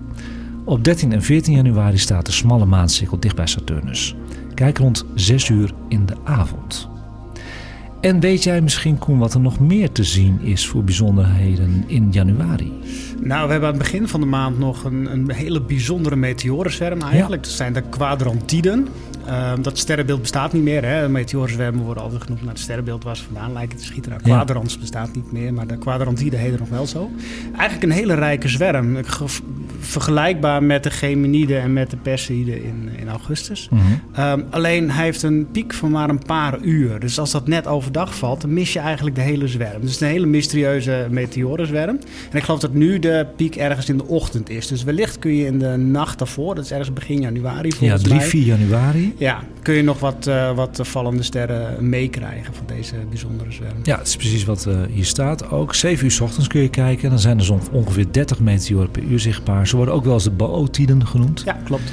A: Op 13 en 14 januari staat de smalle maancirkel dicht bij Saturnus. Kijk rond 6 uur in de avond. En weet jij misschien, Koen, wat er nog meer te zien is voor bijzonderheden in januari?
F: Nou, we hebben aan het begin van de maand nog een, een hele bijzondere meteorenzwerm eigenlijk. Dat zijn de kwadrantiden. Ehm, dat sterrenbeeld bestaat niet meer. Hè. Meteorenzwermen worden altijd genoemd naar het sterrenbeeld waar ze vandaan lijken te schieten. Nou,
A: Ja.
F: kwadrans bestaat niet meer, maar de kwadrantiden heten nog wel zo. Eigenlijk een hele rijke zwerm. Ge- vergelijkbaar met de Geminiden en met de Perseïden in, in augustus.
A: Mhm.
F: Ehm, alleen hij heeft een piek van maar een paar uur. Dus als dat net overdag valt, dan mis je eigenlijk de hele zwerm. Dus het is een hele mysterieuze meteorenzwerm. En ik geloof dat nu de piek ergens in de ochtend is. Dus wellicht kun je in de nacht daarvoor, dat is ergens begin januari
A: Ja,
F: volgens
A: 3,
F: mij.
A: 4 januari.
F: Ja, kun je nog wat, eh, wat vallende sterren meekrijgen van deze bijzondere zwerm.
A: Ja, het is precies wat eh, hier staat ook. 7 uur 's ochtends kun je kijken. Dan zijn er zo'n ongeveer 30 meteoren per uur zichtbaar. Ze worden ook wel eens de Bootiden genoemd.
F: Ja, klopt.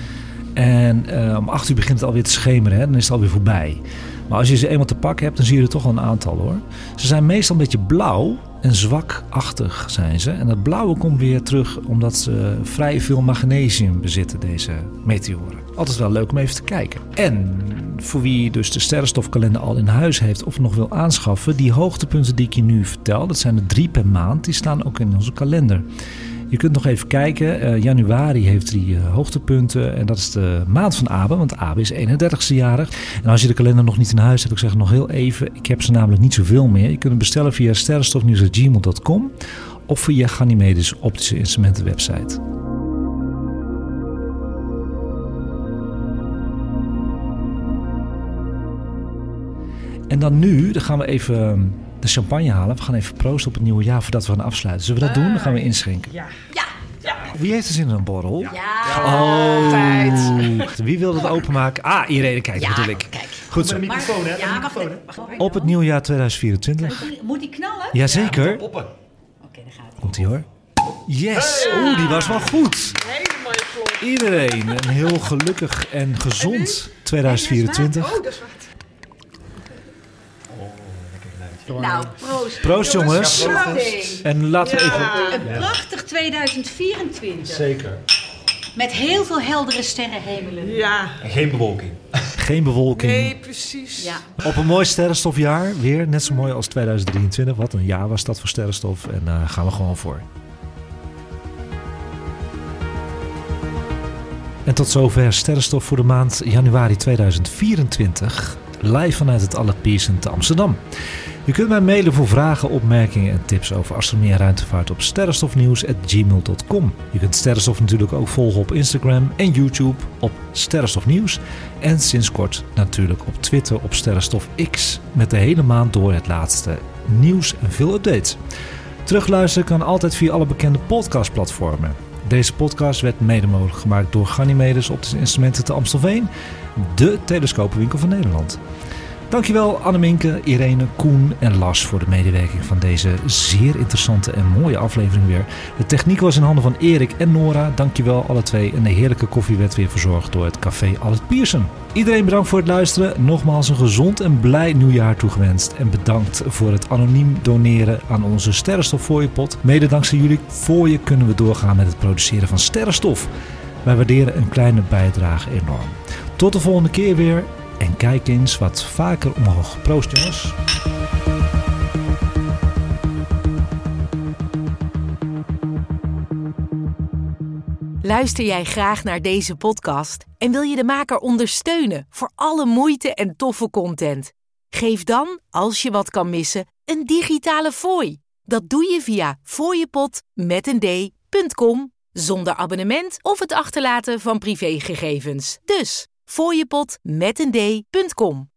A: En eh, om 8 uur begint het alweer te schemeren. Hè? Dan is het alweer voorbij. Maar als je ze eenmaal te pakken hebt, dan zie je er toch wel een aantal hoor. Ze zijn meestal een beetje blauw en zwakachtig zijn ze. En dat blauwe komt weer terug omdat ze vrij veel magnesium bezitten, deze meteoren. Altijd wel leuk om even te kijken. En voor wie dus de sterrenstofkalender al in huis heeft of nog wil aanschaffen, die hoogtepunten die ik je nu vertel, dat zijn er drie per maand, die staan ook in onze kalender. Je kunt nog even kijken. Eh, januari heeft drie uh, hoogtepunten. En dat is de maand van Abe, want Abe is 31ste jarig. En als je de kalender nog niet in huis hebt, ik zeg nog heel even. Ik heb ze namelijk niet zoveel meer. Je kunt hem bestellen via sterrenstofnieuws.gmail.com of via Ganymedes Optische Instrumenten website. En dan nu, dan gaan we even de champagne halen. We gaan even proosten op het nieuwe jaar voordat we gaan afsluiten. Zullen we dat doen? Dan gaan we inschenken.
D: Ja. Ja. ja.
A: Wie heeft er zin in een borrel?
D: Ja.
A: Oh. Wie wil dat openmaken? Ah, Irene, kijk,
D: ja,
A: bedoel ik.
D: Kijk.
A: Goed zo.
H: Microfoon, hè?
D: Ja, wacht?
A: Op het nieuwjaar 2024.
D: Moet die knallen?
A: Jazeker.
H: Poppen.
D: Oké, daar gaat hij.
A: Komt ie hoor. Yes! Oeh, die was wel goed.
B: Helemaal klop.
A: Iedereen een heel gelukkig en gezond 2024.
B: Oh, dat is wat.
D: Nou, proost.
A: Proost jongens.
D: Proost.
A: En laten we even...
D: Een prachtig 2024.
H: Zeker.
D: Met heel veel heldere sterrenhemelen.
B: Ja,
H: En geen bewolking.
A: Geen bewolking.
B: nee, precies.
D: Ja.
A: Op een mooi sterrenstofjaar. Weer net zo mooi als 2023. Wat een jaar was dat voor sterrenstof. En daar gaan we gewoon voor. En tot zover sterrenstof voor de maand januari 2024. Live vanuit het Pierson te Amsterdam. Je kunt mij mailen voor vragen, opmerkingen en tips over astronomie en ruimtevaart op sterrenstofnieuws.gmail.com. Je kunt Sterrenstof natuurlijk ook volgen op Instagram en YouTube op Sterrenstofnieuws. En sinds kort natuurlijk op Twitter op Sterrenstof X met de hele maand door het laatste nieuws en veel updates. Terugluisteren kan altijd via alle bekende podcastplatformen. Deze podcast werd mede mogelijk gemaakt door Ganymedes Optische Instrumenten te Amstelveen, de telescopenwinkel van Nederland. Dankjewel Anneminke, Irene, Koen en Lars voor de medewerking van deze zeer interessante en mooie aflevering weer. De techniek was in handen van Erik en Nora. Dankjewel alle twee. En de heerlijke koffie werd weer verzorgd door het café Albert Pierson. Iedereen bedankt voor het luisteren. Nogmaals een gezond en blij nieuwjaar toegewenst. En bedankt voor het anoniem doneren aan onze Sterrenstof fooiepot. Mede dankzij jullie fooien kunnen we doorgaan met het produceren van sterrenstof. Wij waarderen een kleine bijdrage enorm. Tot de volgende keer weer. En kijk eens wat vaker omhoog. Proost jongens.
L: Luister jij graag naar deze podcast en wil je de maker ondersteunen voor alle moeite en toffe content? Geef dan, als je wat kan missen, een digitale fooi. Dat doe je via d.com zonder abonnement of het achterlaten van privégegevens. Dus fooiepot met.